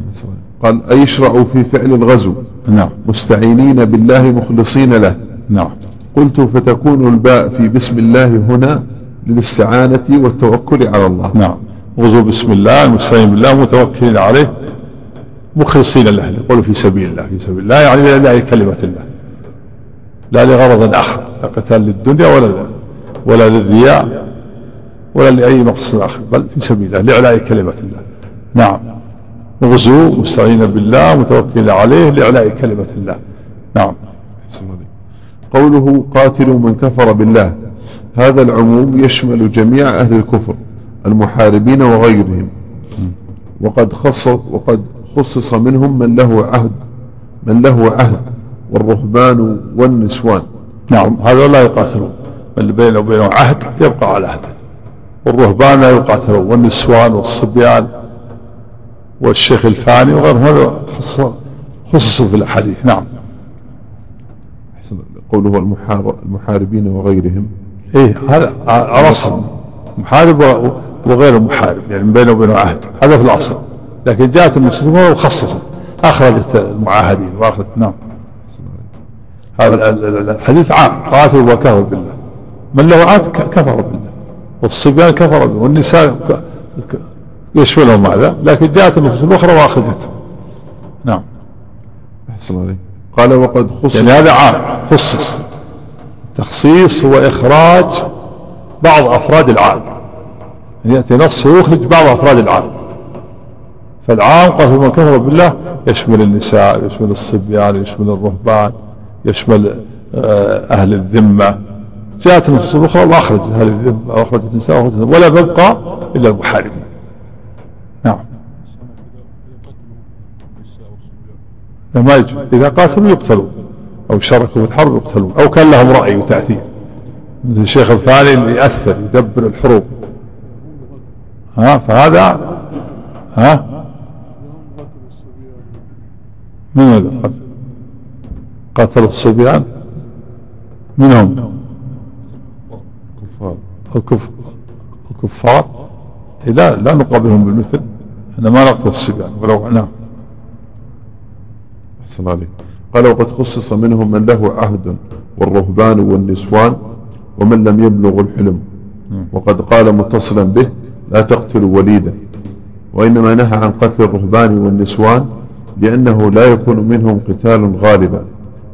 قال أي اشرعوا في فعل الغزو. نعم. مستعينين بالله مخلصين له. نعم. قلت فتكون الباء في بسم الله هنا للاستعانة والتوكل على الله. نعم. غزو بسم الله المستعين بالله متوكلين عليه مخلصين له. يقول في سبيل الله في سبيل الله يعني لا كلمة الله لا لغرض آخر لا قتال للدنيا ولا ولا للرياء ولا لأي مقصد آخر بل في سبيل الله لإعلاء كلمة الله نعم. غزو مستعين بالله متوكل عليه لإعلاء كلمة الله. نعم. قوله قاتلوا من كفر بالله. هذا العموم يشمل جميع أهل الكفر المحاربين وغيرهم. وقد خص وقد خصص منهم من له عهد من له عهد والرهبان والنسوان. نعم. هذا لا يقاتلون. اللي بينه وبينه عهد يبقى على عهده والرهبان لا يقاتلون والنسوان والصبيان والشيخ الفاني وغيرهم هذا خصصوا في الأحاديث. نعم. قوله المحاربين وغيرهم. إيه هذا الأصل. محارب وغير محارب يعني بينه وبينه عهد. هذا في الأصل. لكن جاءت المسلمون وخصصت. أخرجت المعاهدين واخرجت نعم. هذا الحديث عام. قاتل وكفر بالله. من له عهد؟ كفر بالله. والصبيان كفر بالله والنساء يشملهم هذا لكن جاءت النصوص الاخرى واخرجتهم نعم. أحسن عليك. قال وقد خصص. يعني هذا عام. خصص. تخصيص هو إخراج بعض أفراد العام يعني يأتي نص ويخرج بعض أفراد العام فالعام قال من كفر بالله يشمل النساء يشمل الصبيان يشمل الرهبان يشمل آه، أهل الذمة. جاءت النصوص الأخرى وأخرجت أهل الذمة وأخرجت النساء وأخرجت ولا ببقى إلا المحاربين نعم ما يجب إذا قاتلوا يقتلون أو شاركوا في الحرب يقتلون أو كان لهم رأي وتأثير. مثل الشيخ الثاني اللي يأثر يدبر الحروب. ها فهذا ها؟ من قتل قتلوا الصبيان؟ من هم الكفار؟ الكفار لا لا نقابلهم بالمثل. إحنا ما نقتل الصبيان ولو نعم. أحسن عليك. قال وقد خصص منهم من له عهد والرهبان والنسوان ومن لم يبلغ الحلم. وقد قال متصلا به لا تقتلوا وليدا وإنما نهى عن قتل الرهبان والنسوان لأنه لا يكون منهم قتال غالبا.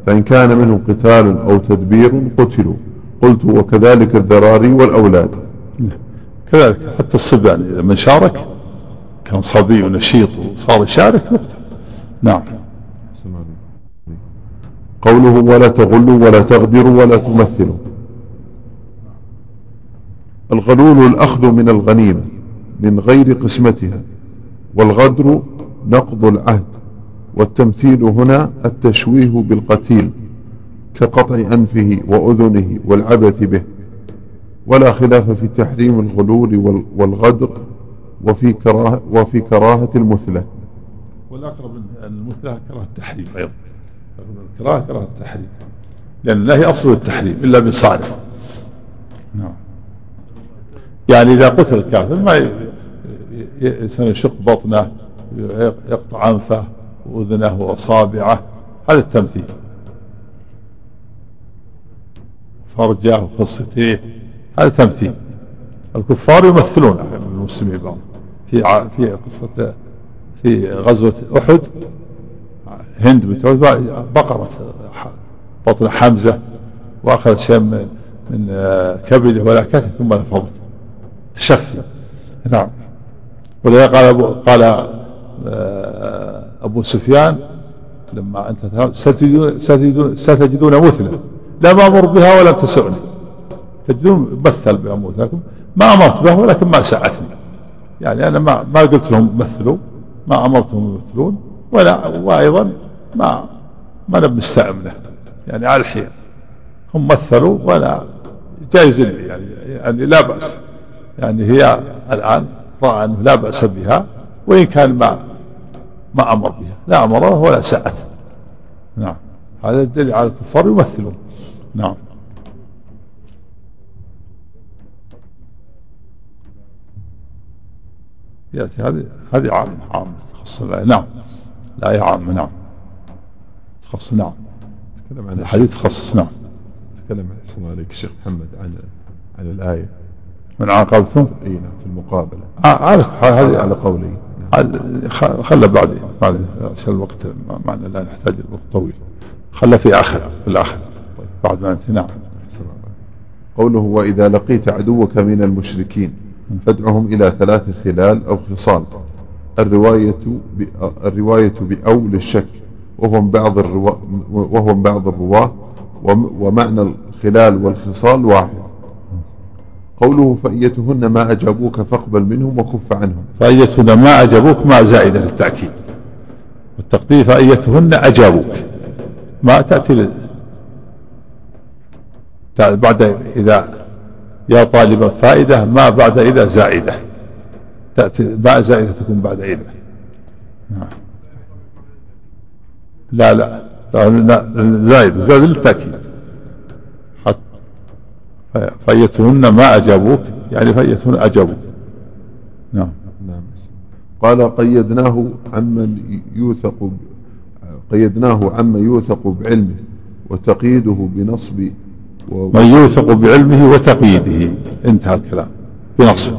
فإن كان منهم قتال أو تدبير قتلوا. قلت وكذلك الذراري والأولاد. كذلك حتى الصبيان إذا من شارك كان صبي ونشيط وصار يشارك نعم. قوله ولا تغلوا ولا تغدروا ولا تمثلوا. الغلول الأخذ من الغنيمة من غير قسمتها والغدر نقض العهد والتمثيل هنا التشويه بالقتيل كقطع أنفه وأذنه والعبث به. ولا خلاف في تحريم الغلول والغدر وفي كراهة, وفي كراهة المثلة. والأقرب المثلة كراهة التحريم أيضا. الكراهة كراهة التحريم. لأن الله أصل التحريم إلا بصالح نعم. يعني إذا قتل الكافر ما يشق بطنه يقطع أنفه وأذنه وأصابعه. هذا التمثيل. فرجه وخصتيه هذا تمثيل الكفار يمثلون المسلمين بعض في في قصة في غزوة أحد هند بنت بقرة بطن حمزة وأخذت شيء من, من آه، كبده ولكته ثم نفضت تشفي. نعم. ولذا قال أبو, قال آه، أبو سفيان لما أنت ستجدون, ستجدون, ستجدون مثلة لم أمر بها ولم تسعني. تجدون مثل بأموتكم ما أمرت به ولكن ما ساعتني. يعني أنا ما, ما قلت لهم مثلوا ما أمرتهم يمثلون ولا وأيضا ما ما أنا مستعمله يعني على الحين هم مثلوا وأنا جايز لي يعني يعني لا بأس. يعني هي الآن رأى أنه لا بأس بها وإن كان ما ما أمر بها. لا أمره ولا ساءت نعم. هذا الدليل على الكفار يمثلون. نعم. يأتي هذه هذه عامة عامة تخص نعم. الآية عامة نعم. تخص نعم. تكلم عن الحديث تخصص نعم. تكلم الله عليك الشيخ محمد عن عن الآية. من عاقبتم اي نعم في المقابلة. آه هذه على قولي. خلى بعدين بعد عشان الوقت معنا لا نحتاج الوقت طويل. خلى في آخر في الآخر. بعد ما انتهي نعم. قوله وإذا لقيت عدوك من المشركين فادعهم إلى ثلاث خلال أو خصال. الرواية الرواية بأو للشك وهم بعض الروا وهم بعض الرواة ومعنى الخلال والخصال واحد. قوله فأيتهن ما أجابوك فاقبل منهم وكف عنهم. فأيتهن ما أجابوك ما زائدة للتأكيد. والتقدير فأيتهن أجابوك. ما تأتي بعد إذا يا طالب فائدة ما بعد إذا زائدة. تأتي باء زائدة تكون بعد إذا. نعم. لا لا زائدة زائدة للتأكيد فأيتهن ما أجابوك يعني فأيتهن أجابوك. نعم. نعم. قال قيدناه عمن يوثق قيدناه عمن يوثق بعلمه وتقييده بنصب من يوثق بعلمه وتقييده. انتهى الكلام. بنصب.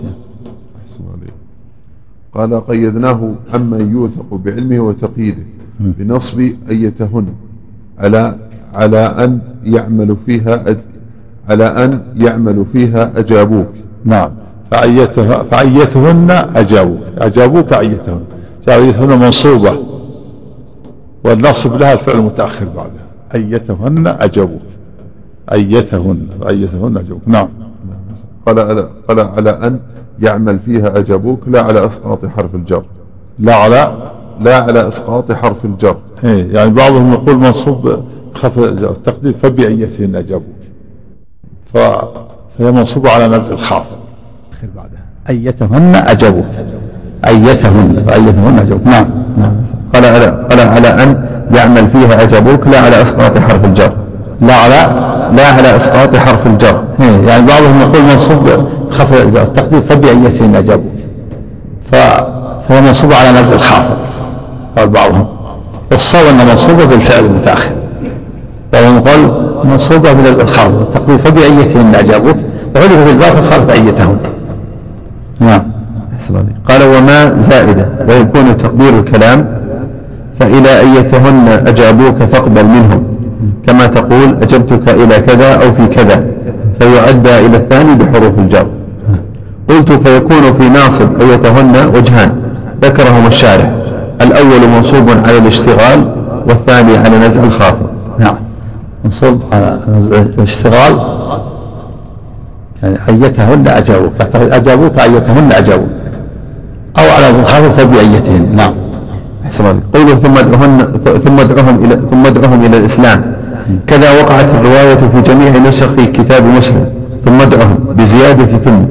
قال قيدناه عمن يوثق بعلمه وتقييده. بنصب أيتهن على على أن يعمل فيها أج على أن يعمل فيها أجابوك. نعم. فأيته فأيتهن أجابوك. أجابوك أيتهن. أيتهن منصوبة. والنصب لها الفعل المتأخر بعدها. أيتهن أجابوك. أيتهن. أيتهن أجابوك. نعم. قال على, قال على أن يعمل فيها أجابوك لا على إسقاط حرف الجر. لا على لا على إسقاط حرف الجر. إيه يعني بعضهم يقول منصوب خف التقدير فبأيتهن أجابوك. ف... فهي منصوبة على نزع بعدها. أيتهن أجابوك. أيتهن فأيتهن أجابوك. نعم. نعم. قال على, قال على أن يعمل فيها أجابوك لا على إسقاط حرف الجر. لا على لا على إسقاط حرف الجر. إيه، يعني بعضهم يقول منصوب خفض التقدير فبأيتهن أجابوك. ف... فهو منصوب على نزع الخافض قال بعضهم الصواب أن منصوبة بالفعل المتأخر. بعضهم يقول منصوبة بنزع الخافض التقدير فبأيتهن أجابوك وعرف بالباب فصارت أيتهن نعم. قال وما زائدة ويكون تقدير الكلام فإلى أيتهن أجابوك فاقبل منهم. كما تقول أجبتك إلى كذا أو في كذا. فيعدى إلى الثاني بحروف الجر. قلت فيكون في ناصب أيتهن وجهان. ذكرهما الشارح. الأول منصوب على الاشتغال والثاني على نزع الخافض نعم. منصوب على الاشتغال. يعني أيتهن أجابوك. أجابوك أيتهن أجابوك. أو على نزع الخافض فبأيتهن. نعم. أحسن قوله ثم ادعوهن ثم ادعوهم إلى ثم ادعوهم إلى الإسلام. كذا وقعت الرواية في جميع نسخ كتاب مسلم. ثم ادعهم بزيادة ثم.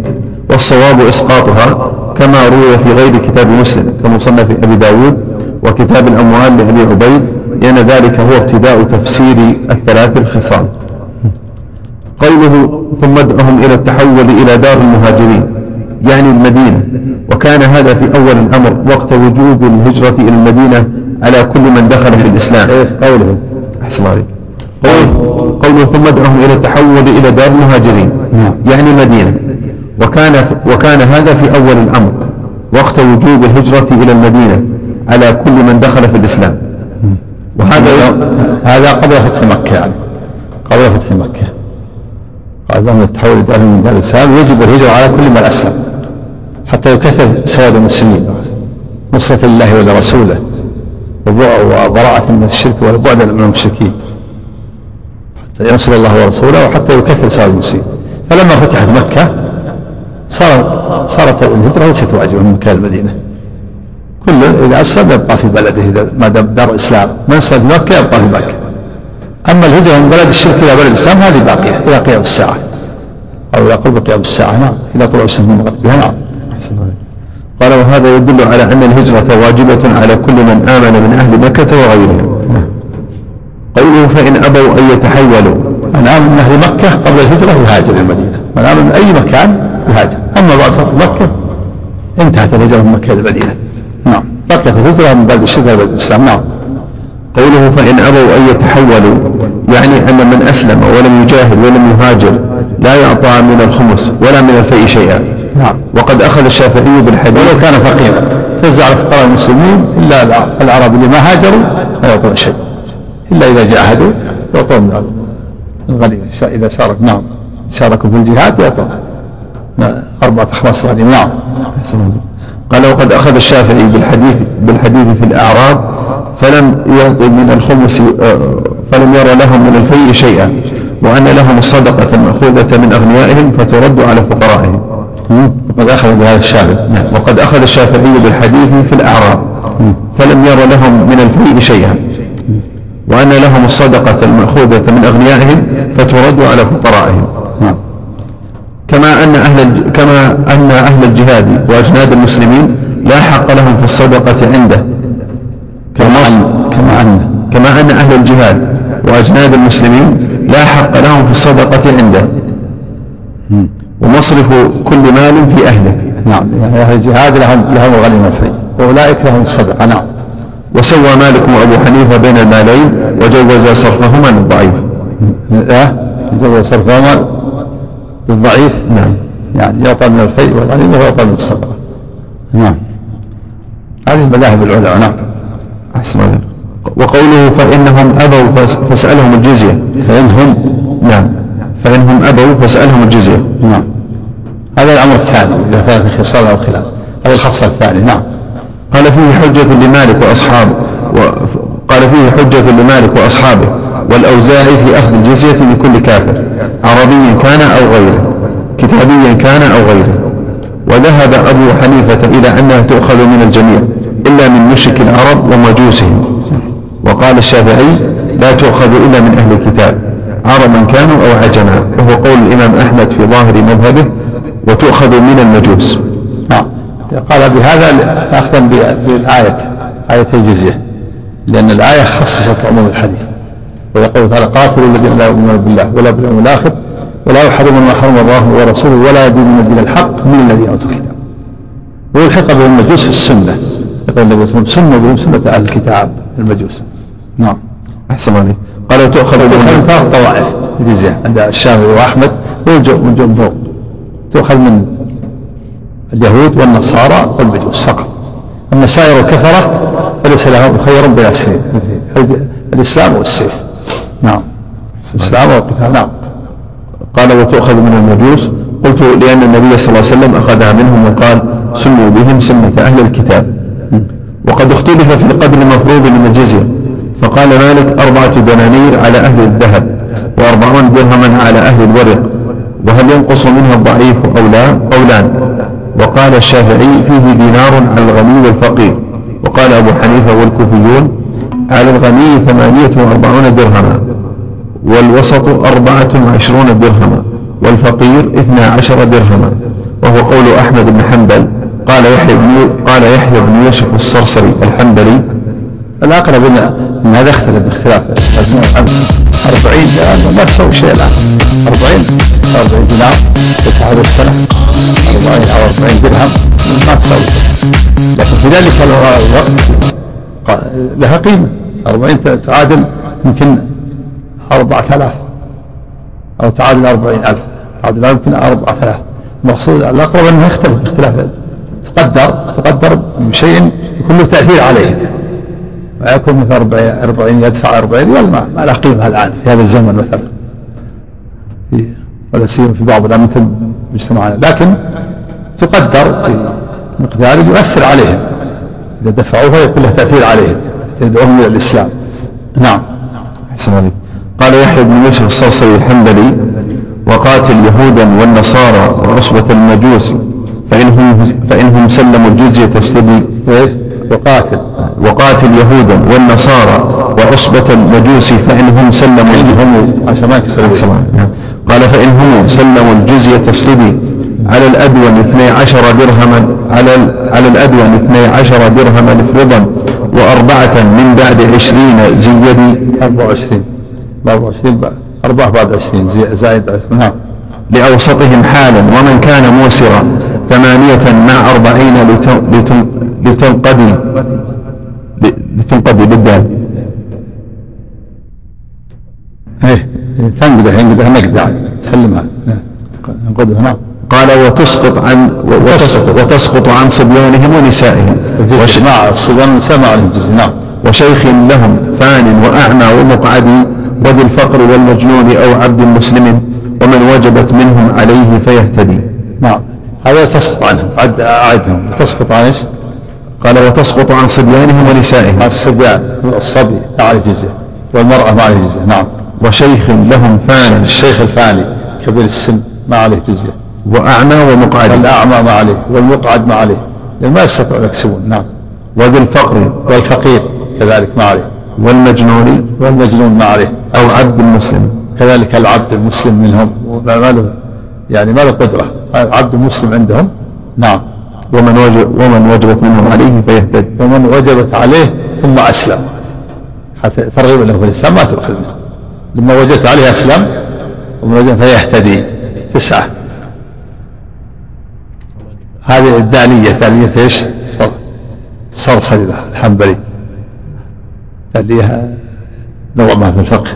والصواب إسقاطها. كما روي في غير كتاب مسلم كمصنف أبي داود وكتاب الأموال لأبي عبيد لأن ذلك هو ابتداء تفسير الثلاث الخصال قوله ثم ادعهم إلى التحول إلى دار المهاجرين يعني المدينة. وكان هذا في أول الأمر وقت وجوب الهجرة إلى المدينة على كل من دخل في الإسلام. قوله. أحسن عليك. قوله ثم ادعهم إلى التحول إلى دار المهاجرين نعم. يعني المدينة. وكان وكان هذا في أول الأمر وقت وجوب الهجرة إلى المدينة على كل من دخل في الإسلام. وهذا هذا قبل فتح مكة. يعني قبل فتح مكة. قال لهم التحول إلى من دار الإسلام. يجب الهجرة على كل من أسلم حتى يكثر سواد المسلمين نصرة الله ولرسوله وبراءة من الشرك والبعد من المشركين. حتى ينصر الله ورسوله وحتى يكثر سائر المسلمين. فلما فتحت مكة صار صارت الهجرة ليست واجبة من مكان المدينة. كل إذا أسلم يبقى في بلده إذا ما دام دار إسلام من أسلم في مكة يبقى في مكة. أما الهجرة من بلد الشرك إلى بلد الإسلام هذه باقية إلى قيام الساعة. أو إلى قرب قيام الساعة نعم. إلى طلوع الشمس من مغربها نعم. قال وهذا يدل على أن الهجرة واجبة على كل من آمن من أهل مكة وغيرهم. قوله فإن أبوا أن يتحولوا. من آمن من أهل مكة قبل الهجرة يهاجر المدينة. من آمن من أي مكان يهاجر. أما بعد فتح مكة انتهت الهجرة من مكة إلى المدينة. نعم. بقيت الهجرة من بعد الشرك إلى الإسلام. نعم. قوله فإن أبوا أن يتحولوا يعني أن من أسلم ولم يجاهد ولم يهاجر لا يعطى من الخمس ولا من الفيء شيئا. نعم. وقد أخذ الشافعي بالحديث. ولو كان فقيرا. توزع على فقراء المسلمين إلا العرب اللي ما هاجروا لا يعطون شيء. إلا إذا جاهدوا يعطون من الغنيمة إذا شارك. نعم. شاركوا في الجهاد يعطون أربعة أخماس غنيمة نعم. قال وقد أخذ الشافعي بالحديث بالحديث في الأعراب فلم يعطي من الخمس آه، فلم يرى لهم من الفيء شيئا وأن لهم الصدقة المأخوذة من أغنيائهم فترد على فقرائهم. وقد أخذ بهذا الشافعي. نعم. وقد أخذ الشافعي بالحديث في الأعراب فلم ير لهم من الفيء شيئا وأن لهم الصدقة المأخوذة من أغنيائهم فترد على فقرائهم. نعم. كما أن أهل كما أن أهل الجهاد وأجناد المسلمين لا حق لهم في الصدقة عنده. كما أن كما أن كما أن أهل الجهاد وأجناد المسلمين لا حق لهم في الصدقة عنده. ومصرف كل مال في أهله. نعم. أهل الجهاد لهم لهم الغنيمة الفري وأولئك لهم الصدقة. نعم. وسوى مالك وأبو حنيفة بين المالين وجوز صرفهما للضعيف. جوز صرفهما للضعيف نعم. يعني يعطى من الفيء والغنيمة ويعطى من الصدقة نعم. هذه مذاهب العلماء. نعم. أحسن وقوله فإنهم أبوا فاسألهم الجزية. فإنهم نعم. فإنهم أبوا فاسألهم الجزية. نعم. هذا الأمر الثاني إذا كانت الخصال أو الخلاف. هذا الخصل الثاني نعم. قال فيه حجة لمالك وأصحابه قال فيه حجة لمالك وأصحابه والأوزاعي في أخذ الجزية لكل كافر عربي كان أو غيره كتابيا كان أو غيره. وذهب أبو حنيفة إلى أنها تؤخذ من الجميع إلا من مشرك العرب ومجوسهم. وقال الشافعي لا تؤخذ إلا من أهل الكتاب عربا كانوا أو عجما. وهو قول الإمام أحمد في ظاهر مذهبه وتؤخذ من المجوس. نعم. قال بهذا أخذا بالآية آية الجزية. لأن الآية خصصت عموم الحديث. ويقول تعالى قاتلوا الذين لا يؤمنون بالله ولا باليوم الآخر ولا يحرمون ما حرم الله ورسوله ولا يدينون الدين الحق من الذين أوتوا الكتاب. والحق بهم المجوس في السنة. يقول النبي صلى الله عليه وسلم سنة بهم سنة أهل الكتاب المجوس. نعم. أحسن عليك. قال تؤخذ من ثلاث طوائف. الجزية عند الشافعي وأحمد. والجمهور تؤخذ من اليهود والنصارى والمجوس فقط. أما سائر الكفرة فليس لهم خير بين السنين الإسلام والسيف. نعم. الإسلام والقتال نعم. قال وتؤخذ من المجوس. قلت لأن النبي صلى الله عليه وسلم أخذها منهم وقال سموا بهم سنة أهل الكتاب. وقد اختلف في قدر المفروض من الجزية. فقال مالك أربعة دنانير على أهل الذهب وأربعون درهما على أهل الورق. وهل ينقص منها الضعيف أو لا؟ قولان وقال الشافعي فيه دينار على الغني والفقير. وقال أبو حنيفة والكوفيون على الغني ثمانية وأربعون درهما والوسط أربعة وعشرون درهما والفقير اثنا عشر درهما. وهو قول أحمد بن حنبل قال يحيى بن قال يحيى بن يوسف الصرصري الحنبلي الأقرب أن هذا اختلف باختلاف 40 ما تسوي شيء الآن. 40 40 دينار هذا السنة. 40 أو 40 درهم ما شيء لكن في ذلك الوقت لها قيمة 40 تعادل يمكن 4000 أو تعادل 40000 تعادل يمكن 4000 المقصود الأقرب أنه يختلف باختلاف تقدر تقدر بشيء يكون له تأثير عليه ويكون مثل 40 يدفع 40 ريال ما, ما له قيمة الآن في هذا الزمن مثلا في ولا سيما في بعض الأمثل مجتمعنا لكن تقدر مقدار يؤثر عليهم. إذا دفعوها يكون له تأثير عليهم يدعوهم إلى الإسلام. نعم. أحسن عليك قال يحيى بن يوسف الصرصري الحنبلي وقاتل يهودا والنصارى وعصبة المجوس فإنهم, فإنهم سلموا الجزية تسلبي وقاتل. وقاتل يهودا والنصارى وعصبة المجوس فإنهم سلموا عشان ما قال فإنهم سلموا الجزية تسلبي على الأدون اثني عشر درهما على على الأدون اثني عشر درهما افرضا وأربعة من بعد عشرين زيدي. 24 24 أربعة بعد 20 زائد 20 نعم. لأوسطهم حالا ومن كان موسرا ثمانية مع أربعين لتنقضي. لتنقضي بالدال. إيه. تنقض الحين نقدع سلمها ننقضها نعم قال وتسقط عن وتسقط, وتسقط عن صبيانهم ونسائهم. مع الصبيان والنساء مع الجزء نعم. وشيخ لهم فان وأعمى ومقعد وذي الفقر والمجنون أو عبد مسلم ومن وجبت منهم عليه فيهتدي. نعم. هذا تسقط عنهم عد أعدهم. تسقط عن إيش؟ قال وتسقط عن صبيانهم ونسائهم. الصبيان. الصبي ما عليه جزية والمرأة ما عليه جزية نعم. وشيخ لهم فان. الشيخ الفاني كبير السن ما عليه جزية وأعمى ومقعد. الأعمى ما عليه والمقعد ما عليه. لأن ما يستطيعون يكسبون نعم. وذي الفقر. والفقير كذلك ما عليه. والمجنون. والمجنون ما عليه. أو عبد المسلم كذلك العبد المسلم منهم. ما له يعني ما له قدرة. العبد المسلم عندهم؟ نعم. ومن وجب ومن وجبت منهم عليه فيهتد. ومن وجبت عليه ثم أسلم. حتى ترغيب له في الإسلام ما تؤخذ منه. لما وجدت عليه أسلم ومن وجد فيهتدي. تسعة. هذه الدالية دالية إيش؟ صرصري الحنبلي. دالية نوع ما في الفقه.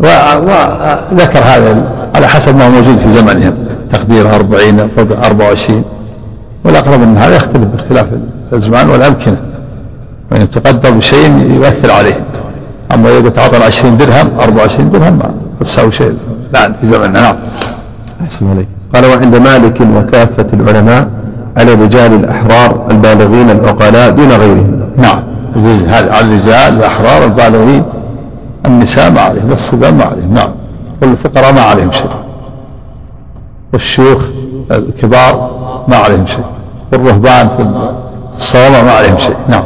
وذكر هذا على حسب ما هو موجود في زمنهم. تقدير أربعين فوق أربعة وعشرين. والأقرب من هذا يختلف باختلاف الأزمان والأمكنة. وإن تقدر بشيء يؤثر عليه. أما إذا تعطى 20 درهم 24 درهم ما تساوي شيء. الآن في زمننا نعم. أحسن عليك. قال وعند مالك وكافة العلماء على الرجال الأحرار البالغين العقلاء دون غيرهم. نعم. هذا على الرجال الأحرار البالغين. النساء ما عليهم والصبيان ما عليهم. نعم. والفقراء ما عليهم شيء. والشيوخ الكبار ما عليهم شيء. والرهبان في الصوامع ما عليهم شيء. نعم.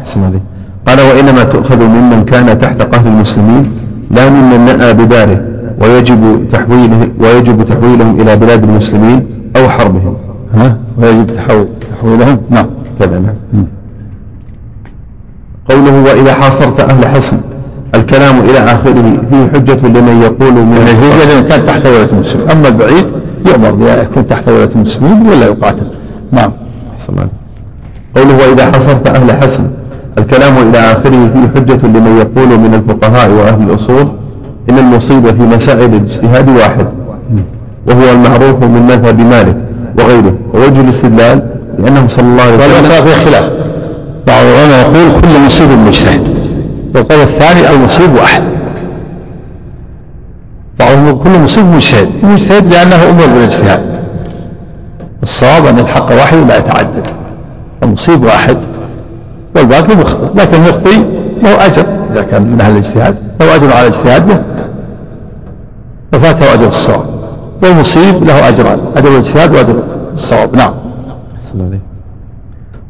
أحسن عليك. قال وإنما تؤخذ ممن كان تحت قهر المسلمين لا ممن نأى بداره. ويجب تحويله ويجب تحويلهم إلى بلاد المسلمين أو حربهم. ها؟ ويجب تحويل تحويلهم؟ نعم كذا نعم. قوله وإذا حاصرت أهل حصن الكلام إلى آخره فيه حجة لمن يقول من يعني حجة لمن كان تحت ولاية المسلمين. أما البعيد يؤمر بيكون تحت ولاية المسلمين ولا يقاتل. نعم. قوله وإذا حصرت أهل حسن الكلام إلى آخره فيه حجة لمن يقول من الفقهاء وأهل الأصول إن المصيبة في مسائل الاجتهاد واحد وهو المعروف من مذهب مالك وغيره ووجه الاستدلال لأنه صلى الله عليه وسلم في خلاف. بعض العلماء يقول كل مصيب مجتهد والقول الثاني المصيب واحد. بعضهم يقول كل مصيب مجتهد. مجتهد لأنه أمر بالاجتهاد. الصواب أن الحق واحد لا يتعدد. المصيب واحد. والباقي مخطئ. لكن المخطئ له أجر. إذا كان من أهل الاجتهاد له أجر على اجتهاده ففاته أجر الصواب. والمصيب له أجران. أجر الاجتهاد وأجر الصواب. نعم.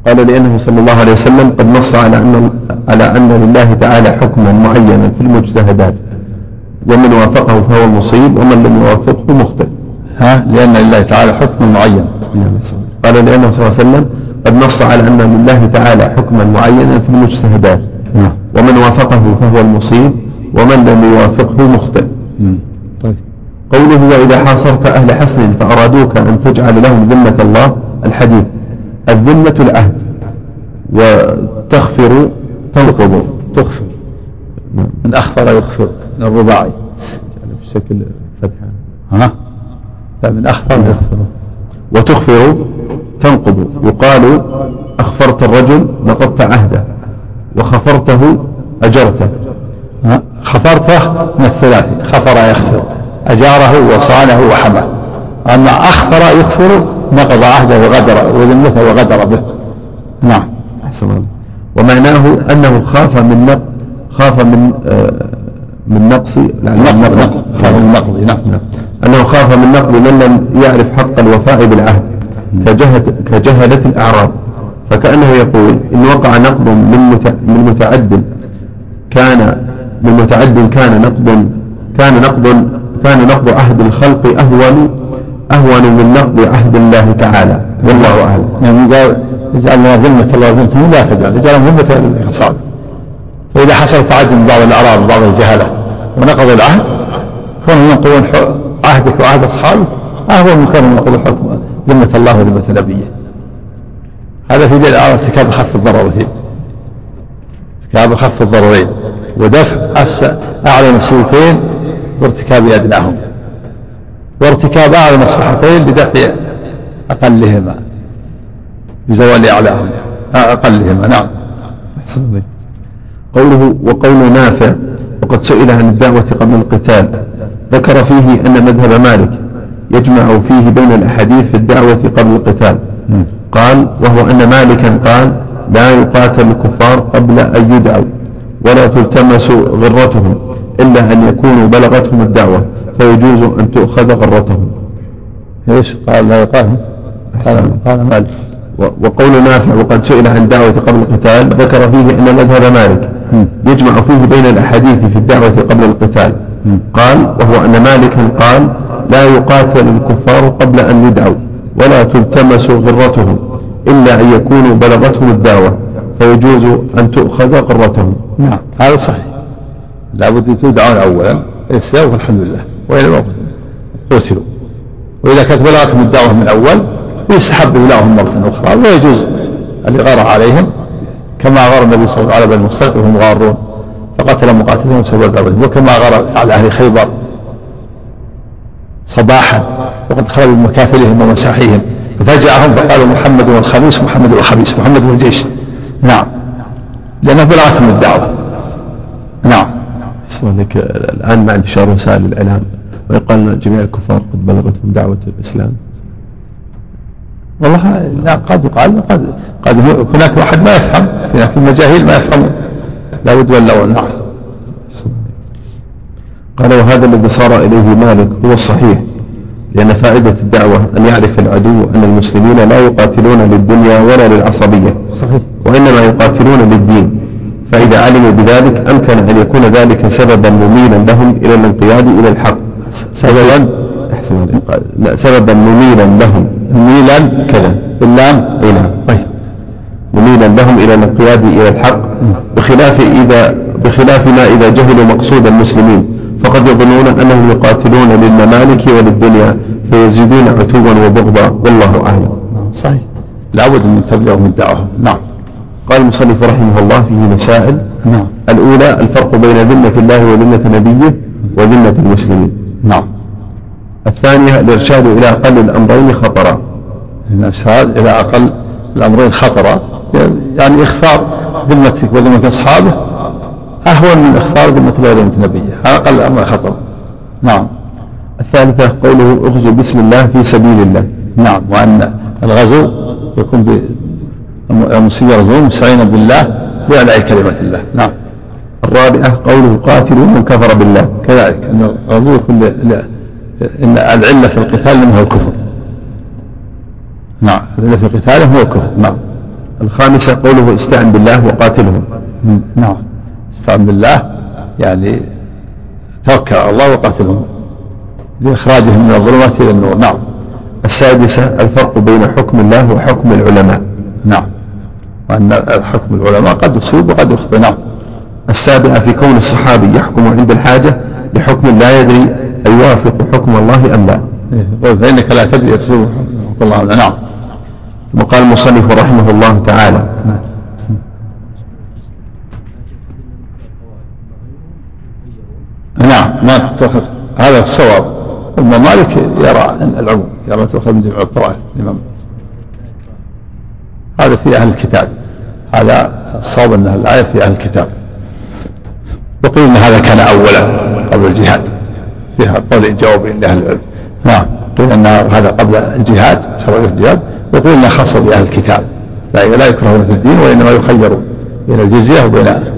قال لأنه صلى الله عليه وسلم قد نص على أن على أن لله تعالى حكما معينا في المجتهدات. ومن وافقه فهو المصيب ومن لم يوافقه مخطئ. ها؟ لأن لله تعالى حكم معين قال لأنه صلى الله عليه وسلم قد نص على أن لله تعالى حكما معينا في المجتهدات. نعم. ومن وافقه فهو المصيب ومن لم يوافقه مخطئ. قوله وإذا حاصرت أهل حسن فأرادوك أن تجعل لهم ذمة الله الحديث. الذمة العهد. وتغفر تنقض. نعم. من أخفر يغفر الرباعي. بشكل فتحة ها؟ لا من أخفر يغفر وتغفر تنقض. يقال أخفرت الرجل نقضت عهده. وخفرته أجرته. خفرته من الثلاثي. خفر يخفر. أجاره وصانه وحماه. أما أخفر يخفر نقض عهده وغدر وذمته وغدر به. نعم. أحسن الله. ومعناه أنه خاف من نقض خاف من آه من نقص نقض خاف من نقض نعم. أنه خاف من نقض من لم يعرف حق الوفاء بالعهد كجهلة الأعراب. فكأنه يقول إن وقع نقض من من متعد كان من متعد كان نقض كان نقض كان نقض عهد الخلق أهون أهون من نقض عهد الله تعالى. والله أعلم. يعني قال يجعلنا ذمة الله وذمتهم لا تجعل يجعلهم ذمة الأصحاب فإذا حصل تعدي من بعض الأعراب وبعض الجهلة ونقضوا العهد كونهم ينقضون عهدك وعهد أصحابك أهون من كونهم ينقضوا حكم ذمة الله وذمة نبيه. هذا في دليل على ارتكاب خف الضررتين ارتكاب خف الضررين. ودفع أفسد أعلى مفسدتين وارتكاب أدناهم. وارتكاب أعلى مصلحتين بدفع أقلهما. بزوال أعلاهم. أقلهما نعم. قوله وقول نافع وقد سئل عن الدعوة قبل القتال. ذكر فيه أن مذهب مالك يجمع فيه بين الأحاديث في الدعوة قبل القتال. قال وهو أن مالكا قال لا يقاتل الكفار قبل أن يدعوا ولا تلتمس غرتهم. إلا أن يكونوا بلغتهم الدعوة فيجوز أن تؤخذ غرتهم. إيش قال لا يقاتل قال, قال مالك. وقول نافع وقد سئل عن الدعوة قبل القتال ذكر فيه أن مذهب مالك يجمع فيه بين الأحاديث في الدعوة قبل القتال. قال وهو أن مالكا قال لا يقاتل الكفار قبل أن يدعوا ولا تلتمس غرتهم إلا أن يكونوا بلغتهم الدعوة فيجوز أن تؤخذ غرتهم. نعم هذا صحيح. لابد تدعون أولا الإسلام والحمد لله. وإلى قتلوا وإذا كانت بلغتهم الدعوة من أول يستحب إبلاغهم مرة أخرى ويجوز الإغارة عليهم. كما غار النبي صلى الله عليه وسلم على وهم غارون فقتل مقاتلهم وسوى دعوتهم وكما غار على أهل خيبر صباحا وقد خرجوا بمكافلهم ومساحيهم. ففجأهم فقالوا محمد والخميس محمد والخميس محمد والجيش. نعم. لأنه بلغتهم الدعوة. نعم. سؤالك الآن مع انتشار وسائل الإعلام ويقال أن جميع الكفار قد بلغتهم دعوة الإسلام. والله لا قد يقال قد قد هناك واحد ما يفهم هناك المجاهيل ما يفهمون. لا بد ولا نعم قال وهذا الذي صار إليه مالك هو الصحيح لأن فائدة الدعوة أن يعرف العدو أن المسلمين لا يقاتلون للدنيا ولا للعصبية صحيح. وإنما يقاتلون للدين. فإذا علموا بذلك أمكن أن يكون ذلك سببا مميلا لهم إلى الانقياد إلى الحق. سببا أحسن سببا مميلا لهم. مميلا كذا. باللام أي نعم. طيب. مميلا لهم إلى الانقياد إلى الحق. بخلاف إذا بخلاف ما إذا جهلوا مقصود المسلمين. فقد يظنون أنهم يقاتلون للممالك وللدنيا فيزيدون عتوا وبغضا. والله أعلم. صحيح. لابد من تبليغهم الدعوة نعم. قال المصنف رحمه الله فيه مسائل. نعم. الأولى الفرق بين ذمة الله وذمة نبيه وذمة المسلمين. نعم. الثانية الإرشاد إلى أقل الأمرين خطرا. الإرشاد إلى أقل الأمرين خطرا يعني إخفار ذمتك وذمة أصحابه أهون من إخفار ذمة الله وذمة نبيه. أقل الأمر خطر نعم. الثالثة قوله اغزو بسم الله في سبيل الله. نعم. وأن الغزو يكون المسلمين يغزون مستعينا بالله بإعلاء كلمة الله. نعم. الرابعة قوله قاتلوا من كفر بالله. كذلك. أن الغزو يكون إن العلة في القتال منه الكفر. نعم. العلة في قتالهم هو الكفر. نعم. الخامسة قوله استعن بالله وقاتلهم. نعم. استعن بالله يعني توكل على الله وقاتلهم. لإخراجهم من الظلمات إلى النور. نعم. السادسة الفرق بين حكم الله وحكم العلماء. نعم. وأن الحكم العلماء قد يصيب وقد يخطئ. نعم. السابعة في كون الصحابي يحكم عند الحاجة لحكم لا يدري أيوافق حكم الله أم لا. إيه، فإنك لا تدري تصيب حكم الله أم لا. نعم. وقال المصنف رحمه الله تعالى. نعم. ما تتخذ هذا الصواب. أما مالك يرى العموم. يرى تؤخذ من جميع الطوائف الإمام هذا في أهل الكتاب. هذا الصواب أن الآية في أهل الكتاب. وقيل أن هذا كان أولا قبل الجهاد. فيها قول جواب عند أهل العلم. نعم. قيل أن هذا قبل الجهاد شرعية الجهاد. وقيل أنه خاص بأهل الكتاب. لا لا يكرهون في الدين وإنما يخيرون. بين الجزية وبين